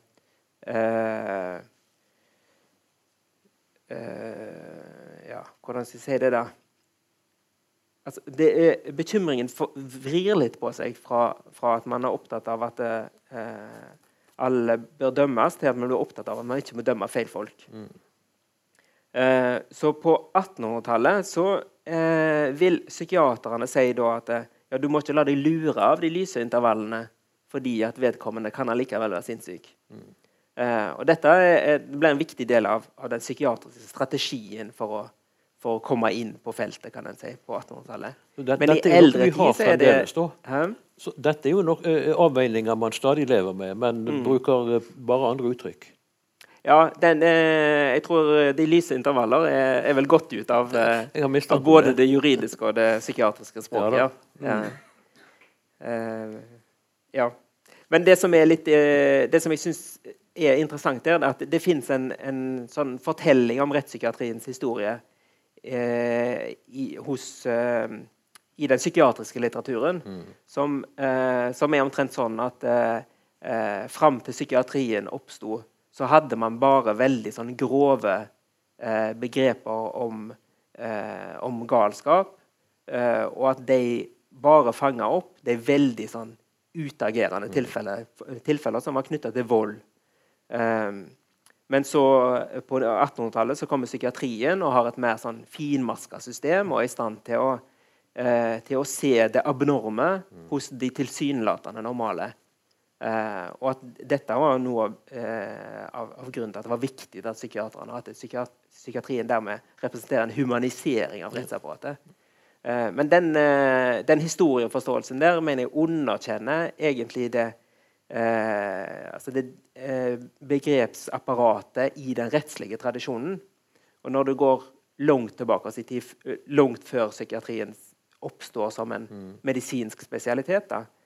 eh, eh, Ja, hvordan skal jeg si det, da? Altså, det er, bekymringen for, vrir litt på seg fra, fra, at man er opptatt av at eh, alle bør dømmes, til at man blir opptatt av at man ikke må dømme feil folk. Mm. Eh, så på 1800-tallet så eh, vil psykiaterne si da at eh, ja, du må ikke la deg lure av de lyse intervallene fordi at vedkommende kan allikevel være sinnssyk. Mm. Eh, og dette er, ble en viktig del av, av den psykiatriske strategien for å, for å, komme inn på feltet, kan en si, på 1800-tallet. Men i eldre tid så er det så Dette er jo nok, avveininger man stadig lever med, men mm. bruker bare andre uttrykk. Ja, den, eh, jeg tror de lyse intervaller er, er vel gått ut av, eh, [laughs] av både det. juridiske og det psykiatriske språket. Ja, ja. Uh, ja. Men det som, litt, uh, det som jeg syns er interessant, er at det fins en, en, sånn fortelling om rettspsykiatriens historie uh, i, hos, i, den psykiatriske litteraturen mm. som, som, er omtrent sånn at eh, fram til psykiatrien oppsto så hadde man bare veldig sånn grove eh, begreper om, eh, om galskap. Eh, og at de bare fanga opp de veldig sånn utagerende mm. tilfeller, tilfeller som var knytta til vold. Eh, men så på 1800-tallet så kommer psykiatrien og har et mer sånn finmaska system og er i stand til å, eh, til å se det abnorme mm. hos de tilsynelatende normale. Uh, og at dette var noe uh, av, av, grunnen til at det var viktig at psykiaterne at psykiat psykiatrien dermed representerer en humanisering av rettsapparatet. Eh, men den, den, historieforståelsen der mener jeg underkjenner egentlig det, altså det begrepsapparatet i den rettslige tradisjonen. Og når du går langt tilbake i tid, langt før psykiatrien oppstår som en mm. medisinsk spesialitet, da, Eh,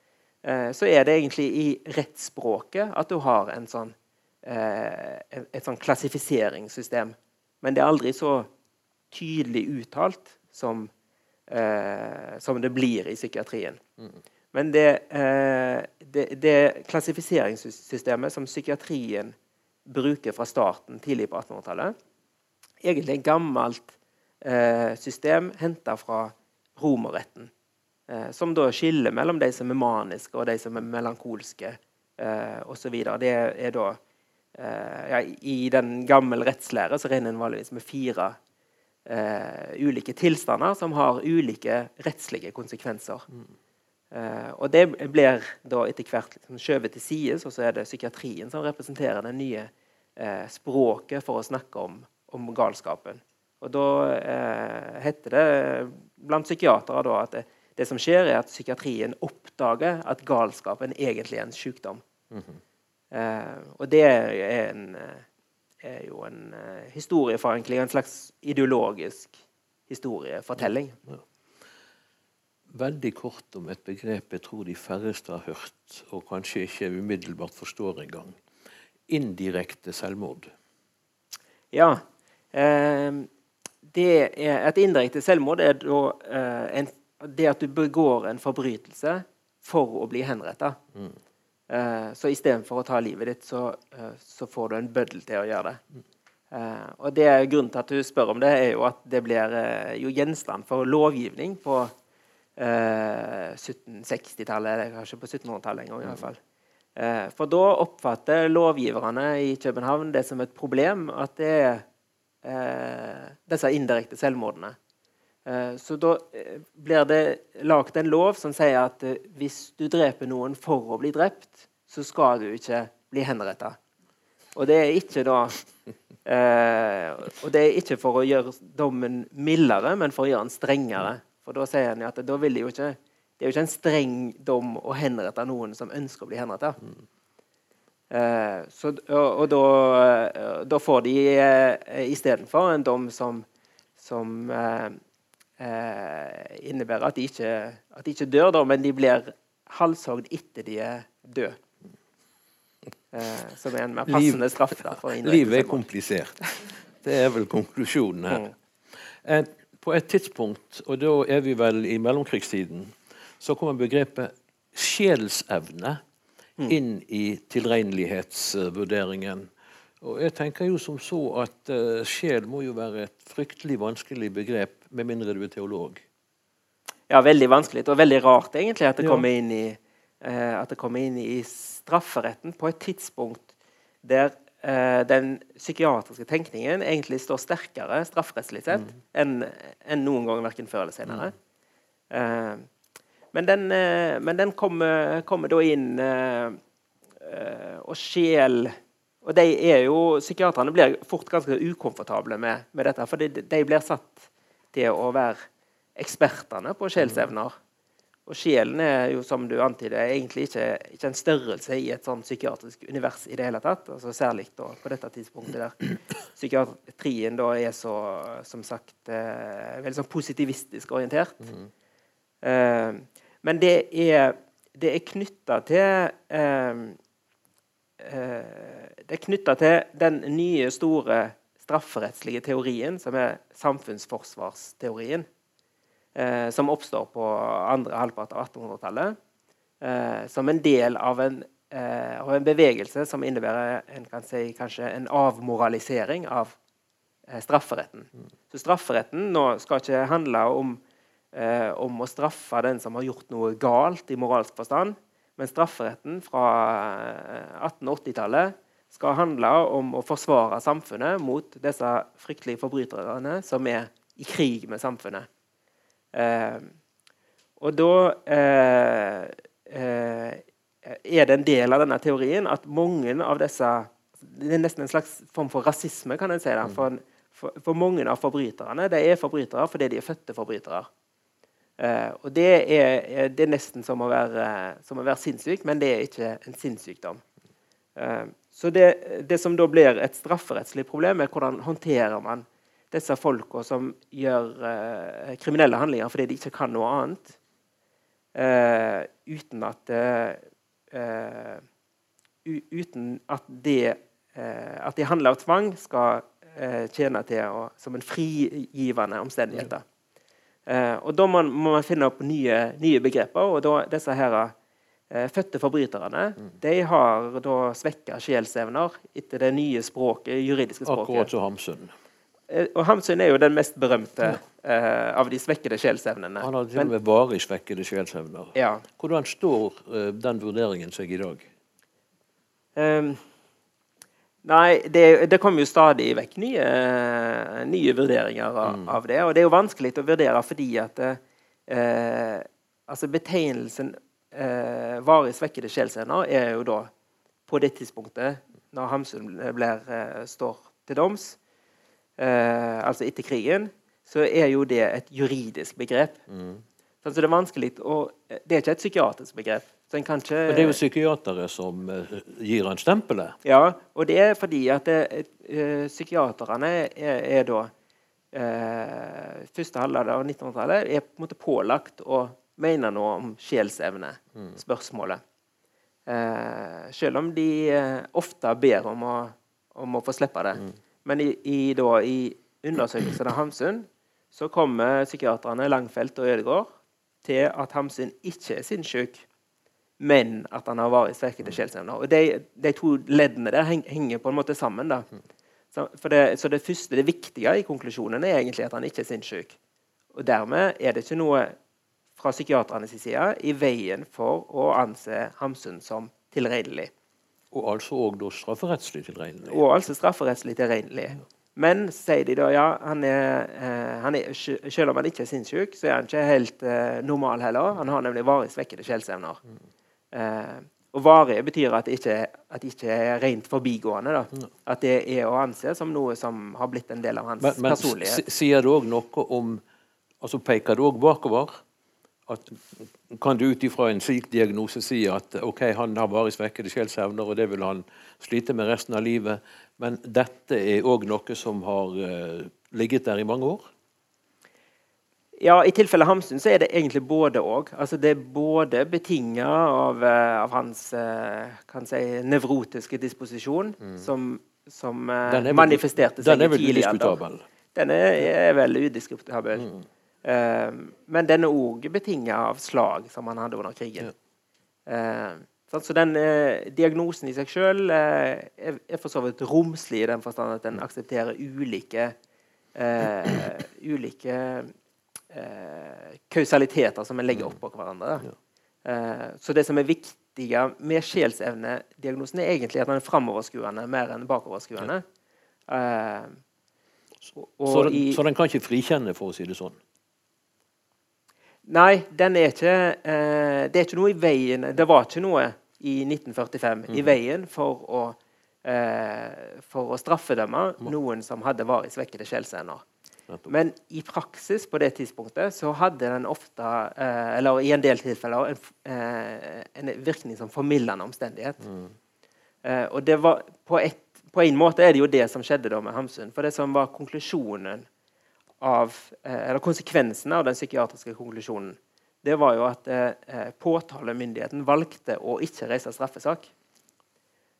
så er det egentlig i rettsspråket at du har en sånn, eh, et sånn klassifiseringssystem. Men det er aldri så tydelig uttalt som, eh, som det blir i psykiatrien. Mm. Men det, det, det, klassifiseringssystemet som psykiatrien bruker fra starten tidlig på 1800-tallet, egentlig et gammelt system henta fra romerretten. Eh, som da skiller mellom de som er maniske og de som er melankolske eh, osv. Det er da eh, ja, I den gamle rettslære så regner en vanligvis med fire eh, ulike tilstander som har ulike rettslige konsekvenser. Mm. Eh, og det blir da etter hvert liksom skjøvet til side, og så er det psykiatrien som representerer det nye eh, språket for å snakke om, om galskapen. Og da heter det blant psykiatere da at det, det som skjer, er at psykiatrien oppdager at galskapen egentlig er en sykdom. Mm -hmm. eh, og det er, en, eh, er jo en uh, historieforenkling, en slags ideologisk historiefortelling. Ja. Veldig kort om et begrep jeg tror de færreste har hørt, og kanskje ikke umiddelbart forstår engang. Indirekte selvmord. Ja. Eh, det er, et indirekte selvmord er da eh, en det at du begår en forbrytelse for å bli henretta. Mm. Uh, så istedenfor å ta livet ditt, så, uh, så, får du en bøddel til å gjøre det. Eh, og det er Grunnen til at du spør om det, er jo at det blir eh, jo gjenstand for lovgivning på 1760-tallet, eller kanskje på 1700-tallet en gang. i hvert fall. for da oppfatter lovgiverne i København det som et problem at det er disse indirekte selvmordene. Så da blir det lagd en lov som sier at hvis du dreper noen for å bli drept, så skal du ikke bli henretta. Og det er ikke da eh, Og det er ikke for å gjøre dommen mildere, men for å gjøre den strengere. For da sier han at da vil det jo ikke det er jo ikke en streng dom å henrette noen som ønsker å bli henretta. Eh, og, og da, eh, da, får de eh, istedenfor en dom som, som eh, eh, innebærer at de, ikke, at de ikke dør, da, men de blir halshogd etter de er døde. Eh, som er en mer passende straff. Da, Livet er komplisert. Det er vel konklusjonen her. Mm. Eh, på et tidspunkt, og da er vi vel i mellomkrigstiden, så kommer begrepet sjelsevne mm. inn i tilregnelighetsvurderingen. Og jeg tenker jo som så at uh, sjel må jo være et fryktelig vanskelig begrep, med mindre du er teolog. Ja, veldig vanskelig, og veldig rart egentlig at det ja. kommer inn i uh, at det kommer inn i strafferetten på et tidspunkt der uh, den psykiatriske tenkningen egentlig står sterkere strafferettslig sett mm. enn en noen gang, verken før eller senere. Mm. Men, den, men den, kommer, kommer da inn og sjel og de er jo, Psykiaterne blir fort ganske ukomfortable med, med dette. For de, de, blir satt til å være ekspertene på sjelsevner. Og sjelen er jo, som du antyder, egentlig ikke, ikke, en størrelse i et sånn psykiatrisk univers i det hele tatt. Altså Særlig da, på dette tidspunktet der psykiatrien da er så, som sagt, eh, veldig sånn positivistisk orientert. Mm. Eh, men det er, det er knytta til eh, eh, Det er knytta til den nye, store strafferettslige teorien, som er samfunnsforsvarsteorien eh, som oppstår på andre halvpart av 1800-tallet. Eh, som en del av en, eh, av en, bevegelse som innebærer en kan si, kanskje en avmoralisering av eh, strafferetten. Mm. Så strafferetten nå skal ikke handle om, eh, om å straffe den som har gjort noe galt i moralsk forstand, men strafferetten fra 1880-tallet eh, skal handle om å forsvare samfunnet mot disse fryktelige forbryterne som er i krig med samfunnet. Eh, og da eh, eh, er det en del av denne teorien at mange av disse Det er nesten en slags form for rasisme, kan en si. det, For, for, for, mange av forbryterne de er forbrytere fordi de er fødte forbrytere. Eh, og det er, det er, nesten som å være, som å være sinnssyk, men det er ikke en sinnssykdom. Eh, så det, det, som da blir et strafferettslig problem, er hvordan håndterer man disse folka som gjør eh, kriminelle handlinger fordi de ikke kan noe annet, eh, uten at eh, uten at det eh, at de handler av tvang, skal eh, tjene til å, som en frigivende omstendighet. Eh, og Da må, må, man finne opp nye, nye begreper. og da, disse her fødte forbryterne mm. de har da svekka sjelsevner etter det nye språket, juridiske språket. Akkurat som Hamsun. Eh, og Hamsun er jo den mest berømte uh, av de svekkede sjelsevnene. Han har til og med varig svekkede sjelsevner. Ja. Hvordan står uh, den vurderingen seg i dag? Um, nei, det, det, kommer jo stadig vekk nye, nye vurderinger av, mm. av, det. Og det er jo vanskelig å vurdere fordi at eh, altså betegnelsen varig svekkede sjelsevner er jo da på det tidspunktet når Hamsun blir, står til doms eh, altså etter krigen, så er jo det et juridisk begrep. Mm. Så det er vanskelig og Det er ikke et psykiatrisk begrep. Ikke, Men det er jo psykiatere som uh, gir han stempelet? Ja, og det er fordi at det, uh, psykiaterne er, er da uh, Første halvdel av 1900-tallet er på en måte pålagt å mene noe om sjelsevne, mm. Uh, selv om de ofte ber om å, om å få slippe det. Mm. Men i, i, da, i undersøkelsen av Hamsun så kommer psykiaterne Langfelt og Ødegård til at Hamsun ikke er sinnssyk, men at han har varig svekkede sjelsevner. Og de, de, to leddene der henger på en måte sammen. da. Så, det, så det første, det viktige i konklusjonen er egentlig at han ikke er sinnssyk. Og dermed er det ikke noe fra psykiaternes side i veien for å anse Hamsun som tilregnelig. Og altså òg strafferettslig tilregnelig? Og altså strafferettslig tilregnelig. Men sier de da ja, han er, eh, han er, selv om han ikke er sinnssyk, så er han ikke helt eh, normal heller. Han har nemlig varig svekkede sjelsevner. Mm. Eh, og varig betyr at det ikke, at det ikke er rent forbigående. Da. Mm. At det er å anse som noe som har blitt en del av hans men, men, personlighet. Sier det òg noe om altså Peker det òg bakover? At, kan du ut ifra en slik diagnose si at ok, han har varig svekkede sjelsevner, og det vil han slite med resten av livet, men dette er òg noe som har uh, ligget der i mange år? Ja, I tilfelle Hamsun så er det egentlig både òg. Altså, det er både betinga av, uh, av, hans kan si, nevrotiske disposisjon, mm. som, som manifesterte seg. Den er vel udiskutabel? Den er, er veldig udiskutabel. Mm. Uh, men den er òg betinga av slag som han hadde under krigen. Ja. Uh, så den eh, diagnosen i seg sjøl er, er, for så vidt romslig i den forstand at den aksepterer ulike ulike kausaliteter som en legger oppå hverandre. Ja. så det som er viktig med sjelsevnediagnosen, er egentlig at den er framoverskuende mer enn bakoverskuende. Ja. Så, så, den, så, den, kan ikke frikjenne, for å si det sånn? Nei, den er ikke eh, Det er ikke noe i veien Det var ikke noe i 1945 mm. i veien for å, eh, for å straffedømme noen som hadde varig svekkede sjelsevner. Men i praksis på det tidspunktet så hadde den ofte, eh, eller i en del tilfeller, en, eh, en virkning som formildende omstendighet. Mm. Eh, og det var på, et, på en måte er det jo det som skjedde da med Hamsun. For det som var konklusjonen av, eller konsekvensen av den psykiatriske konklusjonen, det var jo at påtalemyndigheten valgte å ikke reise straffesak.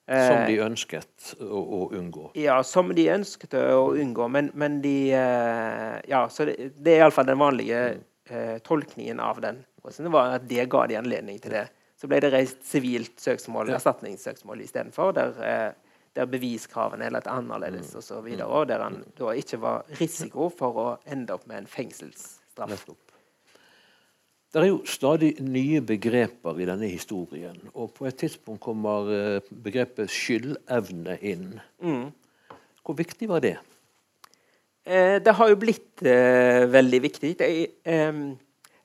Som de eh, ønsket å, å, unngå? Ja, som de ønsket å unngå. Men, men de eh, Ja, så det, det er iallfall den vanlige eh, tolkningen av den. Det var at det ga de anledning til det. Så ble det reist sivilt søksmål, ja. erstatningssøksmål istedenfor. Der eh, der beviskravene er litt annerledes mm. osv. Og, og der han da ikke var risiko for å ende opp med en fengselsstraff. Det er jo stadig nye begreper i denne historien. Og på et tidspunkt kommer eh, begrepet skyldevne inn. Mm. Hvor viktig var det? Eh, det har jo blitt eh, veldig viktig. Jeg, eh,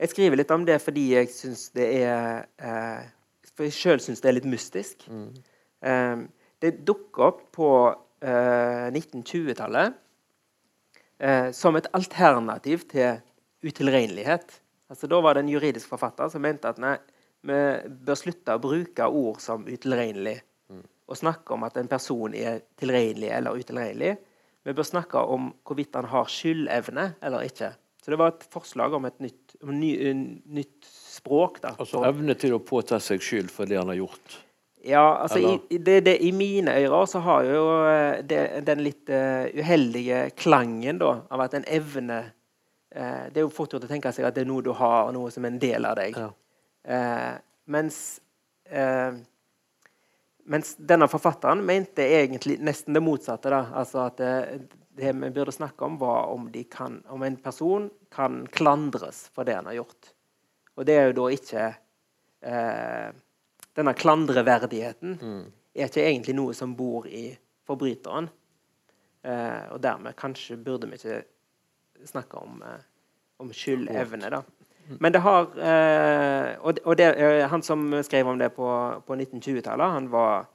jeg, skriver litt om det fordi jeg syns det er eh, For jeg sjøl syns det er litt mystisk. Mm. Eh, det dukka opp på eh, 1920-tallet eh, som et alternativ til utilregnelighet. Altså, da var det en juridisk forfatter som mente at nei, vi bør slutte å bruke ord som utilregnelig mm. og snakke om at en person er tilregnelig eller utilregnelig. Vi bør snakke om hvorvidt han har skyldevne eller ikke. Så det var et forslag om et nytt, om ny, nytt språk. Da, altså evne til å påta seg skyld for det han har gjort? Ja, altså i, det, det, i, mine ører så har jo eh, det, den litt uh, uheldige klangen da, av at en evne uh, Det er jo fort gjort å tenke seg at det er noe du har, noe som er en del av deg. Ja. Eh, mens mens denne forfatteren mente egentlig nesten det motsatte. da, altså at det, det vi burde snakke om, var om, kan, om, en person kan klandres for det han har gjort. Og det er jo da ikke eh, denne klandreverdigheten mm. er ikke egentlig noe som bor i forbryteren. Eh, og dermed kanskje burde vi ikke snakke om, eh, om skyldevne, da. Men det har eh, Og, det, eh, han som skrev om det på, på 1920-tallet, han var,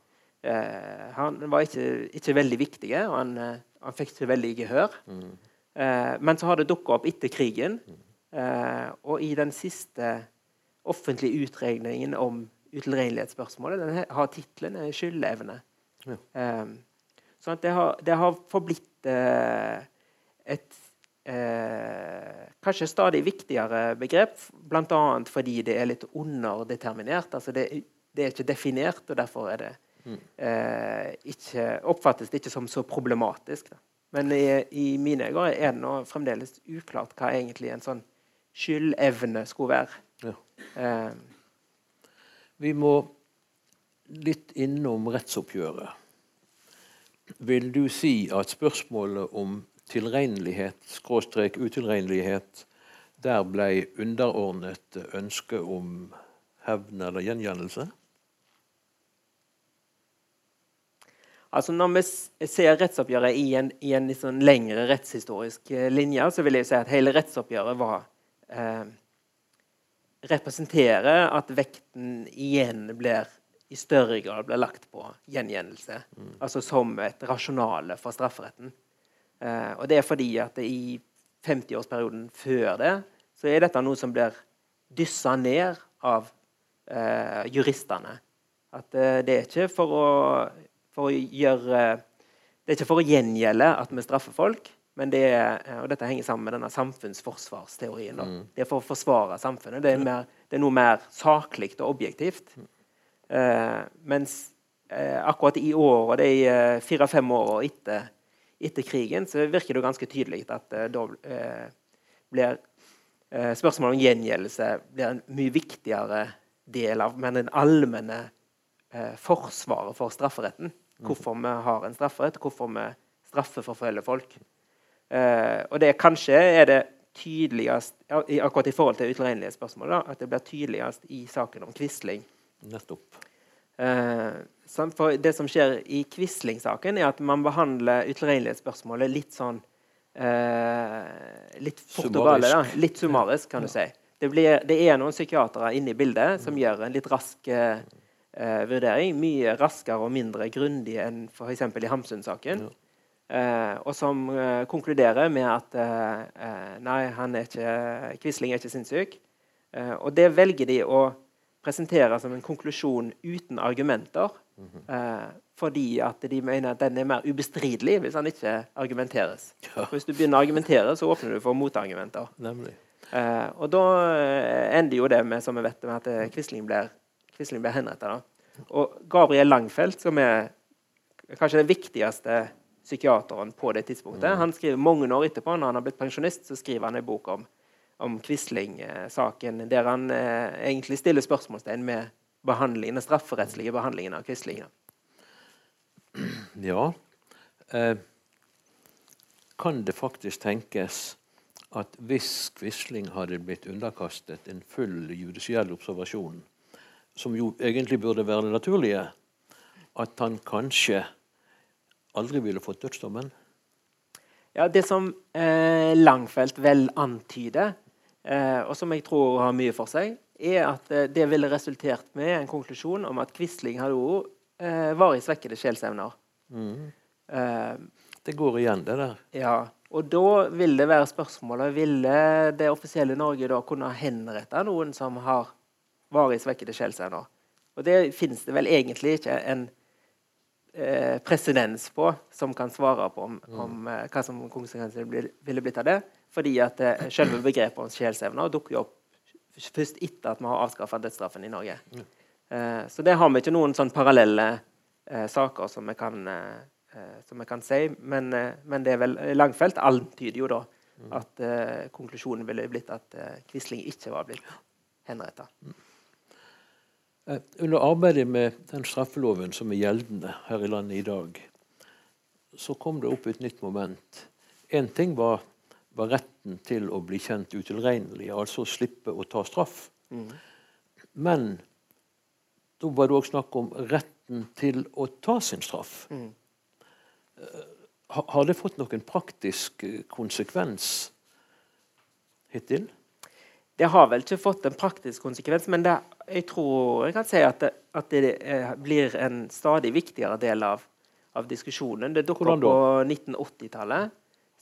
eh, han var ikke, ikke, veldig viktig, og han, han fikk ikke veldig gehør. Mm. men så har det dukka opp etter krigen, mm. og i den siste offentlige utregningen om utilregnelighetsspørsmålet. Den har tittelen 'Skyldevne'. Ja. At det har, det har forblitt et uh, kanskje stadig viktigere begrep, bl.a. fordi det er litt underdeterminert. altså det, det, er ikke definert, og derfor er det mm. uh, ikke, oppfattes det ikke som så problematisk. Da. Men i, i mine øyne er det nå fremdeles uklart hva egentlig en sånn skyldevne skulle være. Ja. Eh, vi må litt innom rettsoppgjøret. vil du si at spørsmålet om tilregnelighet, skråstrek utilregnelighet, der ble underordnet ønsket om hevn eller gjengjeldelse? Altså Når vi ser rettsoppgjøret i en, i en sånn lengre rettshistorisk eh, linje, så vil jeg si at hele rettsoppgjøret var eh, representerer at vekten igjen blir i større grad blir lagt på gjengjeldelse. Mm. Altså som et rasjonale for strafferetten. Eh, og det er fordi at i 50-årsperioden før det så er dette noe som blir dyssa ned av eh, juristene. At eh, det er ikke for å for å gjøre Det er ikke for å gjengjelde at vi straffer folk, men det er, og dette henger sammen med denne samfunnsforsvarsteorien. Mm. Det er for å forsvare samfunnet. Det er, mer, det er noe mer saklig og objektivt. Mm. Eh, mens eh, akkurat i år, og de eh, fire-fem åra etter, etter, krigen, så virker det ganske tydelig at eh, da eh, blir eh, spørsmålet om gjengjeldelse blir en mye viktigere del av men den allmenne forsvaret for strafferetten. Hvorfor vi har en strafferett, hvorfor vi straffeforfølger folk. Og det kanskje er det tydeligst akkurat i forhold til utilregnelighetsspørsmål, at det blir tydeligst i saken om Quisling. Nettopp. Eh, for det som skjer i Quisling-saken, er at man behandler utilregnelighetsspørsmålet litt sånn eh, Litt fort og gale. Litt summarisk, kan du si. Det, blir, det er noen psykiatere inne i bildet som gjør en litt rask eh, eh, vurdering. Mye raskere og mindre grundig enn f.eks. i Hamsun-saken. Ja. Eh, og som eh, konkluderer med at nei, han er ikke, Quisling er ikke sinnssyk. Eh, og det velger de å presentere som en konklusjon uten argumenter. Mm -hmm. fordi at de mener at den er mer ubestridelig hvis den ikke argumenteres. Ja. Hvis du begynner å argumentere, så åpner du for motargumenter. og da ender jo det med som vi vet, med at Quisling blir Quisling ble henrettet. Og Gabriel Langfeldt, som er kanskje den viktigste psykiateren på det tidspunktet, mm. han skriver mange år etterpå, når han har blitt pensjonist, så skriver han en bok om, om Quisling-saken, der han eh, egentlig stiller spørsmålstegn med behandlingen, den strafferettslige behandlingen av Quisling. Ja. Eh, kan det faktisk tenkes at hvis Quisling hadde blitt underkastet en full judisiell observasjon, som jo egentlig burde være det naturlige, at han kanskje aldri ville fått dødsdommen? Ja, Det som eh, Langfeldt vel antyder, og som jeg tror har mye for seg, er at eh, det ville resultert med en konklusjon om at Quisling hadde òg eh, varig svekkede sjelsevner. Mm. Eh, det går igjen, det der. Ja. Og da vil det være spørsmålet Ville det offisielle Norge da kunne henrette noen som har varig svekkede sjelsevner. Og det finnes det vel egentlig ikke en eh, presedens på som kan svare på om, mm. om eh, hva som konsekvenser ville blitt av det. Fordi at eh, selve begrepet om sjelsevner dukker jo opp først etter at vi har avskaffa dødsstraffen i Norge. Mm. Eh, så det har vi ikke noen sånn parallelle saker som vi kan, som vi kan si. Men, men, det er vel Langfelt antyder jo da mm. at konklusjonen ville blitt at Quisling ikke var blitt henretta. Eh, under arbeidet med den straffeloven som er gjeldende her i landet i dag, så kom det opp et nytt moment. Én ting var, var, retten til å bli kjent utilregnelig, altså slippe å ta straff. Mm. Men da var det òg snakk om retten til å ta sin straff. Mm. Eh, har det fått noen praktisk eh, konsekvens hittil? Det har vel ikke fått en praktisk konsekvens, men det, jeg tror jeg kan si at det, at det eh, blir en stadig viktigere del av, av diskusjonen. Det dukker opp på 1980-tallet.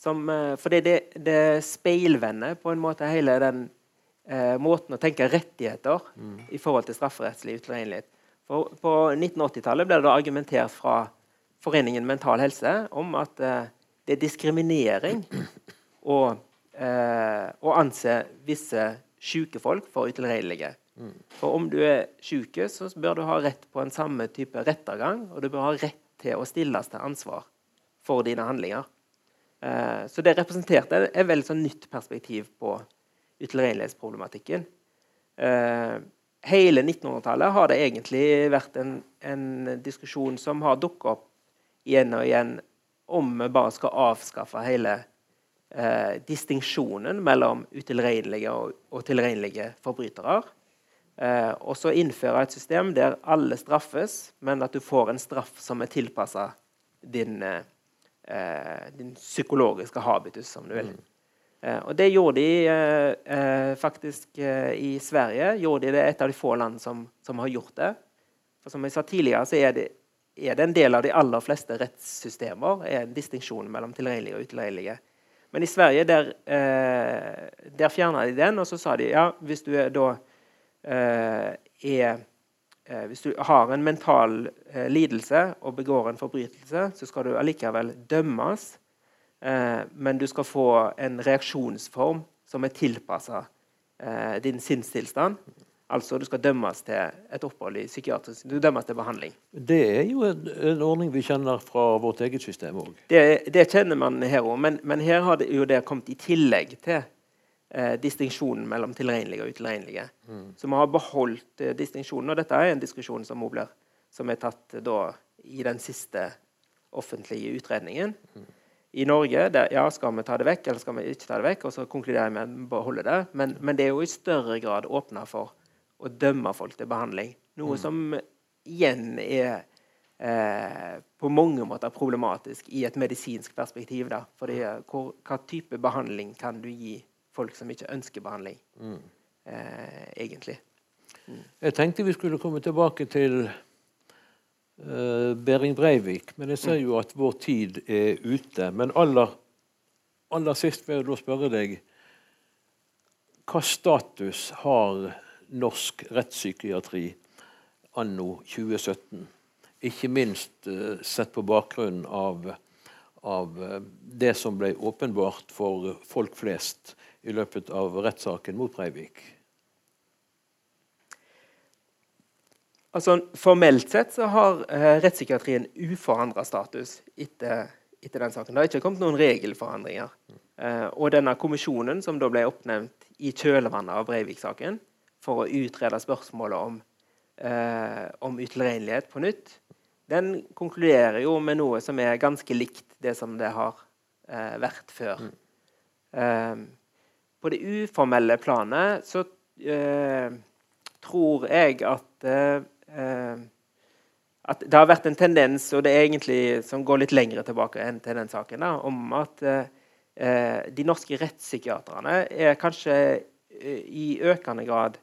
For fordi det, det speilvender på en måte hele den eh, måten å tenke rettigheter mm. i forhold til strafferettslig utilregnelighet. For på 1980-tallet ble det argumentert fra Foreningen Mental Helse om at eh, det er diskriminering og eh, å anse visse syke folk for utilregnelige. Mm. For om du er syk, så bør du ha rett på en samme type rettergang, og du bør ha rett til å stilles til ansvar for dine handlinger. Eh, så det representerte et veldig sånn nytt perspektiv på utilregnelighetsproblematikken. Eh, hele 1900-tallet har det egentlig vært en, en diskusjon som har dukket opp igjen og igjen om vi bare skal avskaffe hele eh, distinksjonen mellom utilregnelige og, og tilregnelige forbrytere. Eh, og så innføre et system der alle straffes, men at du får en straff som er tilpassa din, eh, din, psykologiske habitus, som du vil. Mm. Eh, og det gjorde de eh, eh, faktisk i Sverige. gjorde de det Et av de få land som, som har gjort det. For som jeg sa tidligere, så er det er det en del av de aller fleste rettssystemer er en distinksjon mellom tilregnelige og utilregnelige. Men i Sverige der, eh, der fjerna de den, og så sa de ja, hvis du er da eh, er eh, Hvis du har en mental eh, lidelse og begår en forbrytelse, så skal du allikevel dømmes, eh, men du skal få en reaksjonsform som er tilpassa eh, din sinnstilstand. Altså du skal dømmes til et opphold i psykiatrisk Du dømmes til behandling. Det er jo en, en ordning vi kjenner fra vårt eget system òg. Det, det, kjenner man her òg, men, men, her har det jo det kommet i tillegg til eh, distinksjonen mellom tilregnelige og utilregnelige. Mm. Så vi har beholdt eh, distinksjonen, og dette er en diskusjon som, blir, som er tatt da, i den siste offentlige utredningen. Mm. I Norge der, ja, skal vi ta det vekk eller skal vi ikke ta det vekk, og så konkluderer vi med å beholde det. Men, men det er jo i større grad åpna for å dømme folk til behandling. Noe mm. som igjen er eh, på mange måter problematisk i et medisinsk perspektiv. Da. Fordi, eh, hvor, hva type behandling kan du gi folk som ikke ønsker behandling, mm. eh, egentlig? Mm. Jeg tenkte vi skulle komme tilbake til uh, Behring Breivik, men jeg ser mm. jo at vår tid er ute. Men aller, aller sist vil jeg da spørre deg hva status har norsk rettspsykiatri anno 2017. Ikke minst uh, sett på bakgrunn av, av uh, det som ble åpenbart for folk flest i løpet av rettssaken mot Breivik. Altså, formelt sett så har uh, rettspsykiatrien uforandra status etter, etter, den saken. Det har ikke kommet noen regelforandringer. Uh, og denne kommisjonen som da ble oppnevnt i kjølvannet av Breivik-saken, for å utrede spørsmålet om, eh, om utilregnelighet på nytt, den konkluderer jo med noe som er ganske likt det som det har eh, vært før. Mm. Eh, på det uformelle planet så eh, tror jeg at eh, at det har vært en tendens, og det er egentlig som går litt lengre tilbake enn til den saken, da, om at de norske rettspsykiaterne er kanskje i økende grad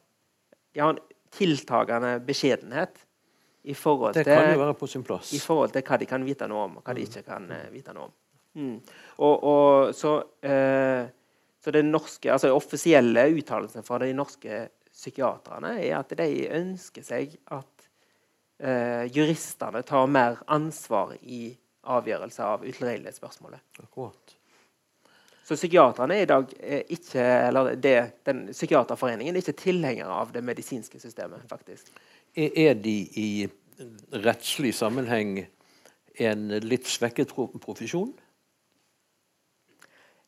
de har en tiltagende beskjedenhet i forhold, til, i forhold til hva de kan vite noe om, og hva de mm. ikke kan uh, vite noe om. Mm. Og, og, så, uh, så den norske, altså offisielle uttalelsen fra de norske psykiaterne er at de ønsker seg at eh, juristene tar mer ansvar i avgjørelse av utilregnelighetsspørsmålet. Akkurat. Så psykiaterne er i dag ikke, eller det, den Psykiaterforeningen er ikke tilhengere av det medisinske systemet. faktisk. Er de i rettslig sammenheng en litt svekket profesjon?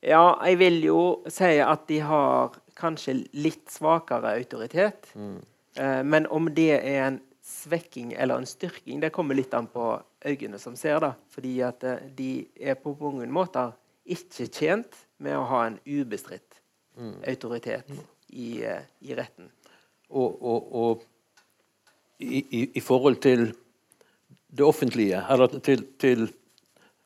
Ja, jeg vil jo si at de har kanskje litt svakere autoritet. Mm. Eh, men om det er en svekking eller en styrking, det kommer litt an på øynene som ser. da. Fordi at eh, de er på mange måter ikke tjent med å ha en ubestridt mm. autoritet mm. I, uh, i, retten. Og, og, og i, i, i, forhold til det offentlige, eller til, til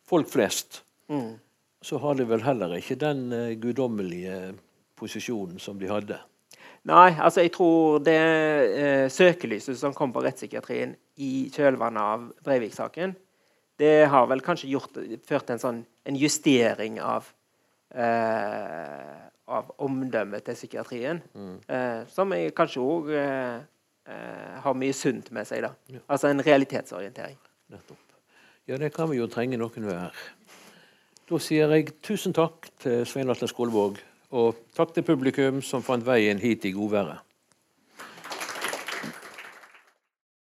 folk flest, mm. så har de vel heller ikke den uh, guddommelige posisjonen som de hadde. Nei, altså jeg tror det eh, søkelyset som kom på rettspsykiatrien i kjølvannet av Breivik-saken, det har vel kanskje gjort, ført til en, sånn, en justering av eh, av omdømmet til psykiatrien. Mm. Eh, som kanskje òg eh, eh, har mye sunt med seg. da. Ja. Altså en realitetsorientering. Nettopp. Ja, det kan vi jo trenge noen hver. Da sier jeg tusen takk til Svein Atle Skolvåg, og takk til publikum som fant veien hit i godværet.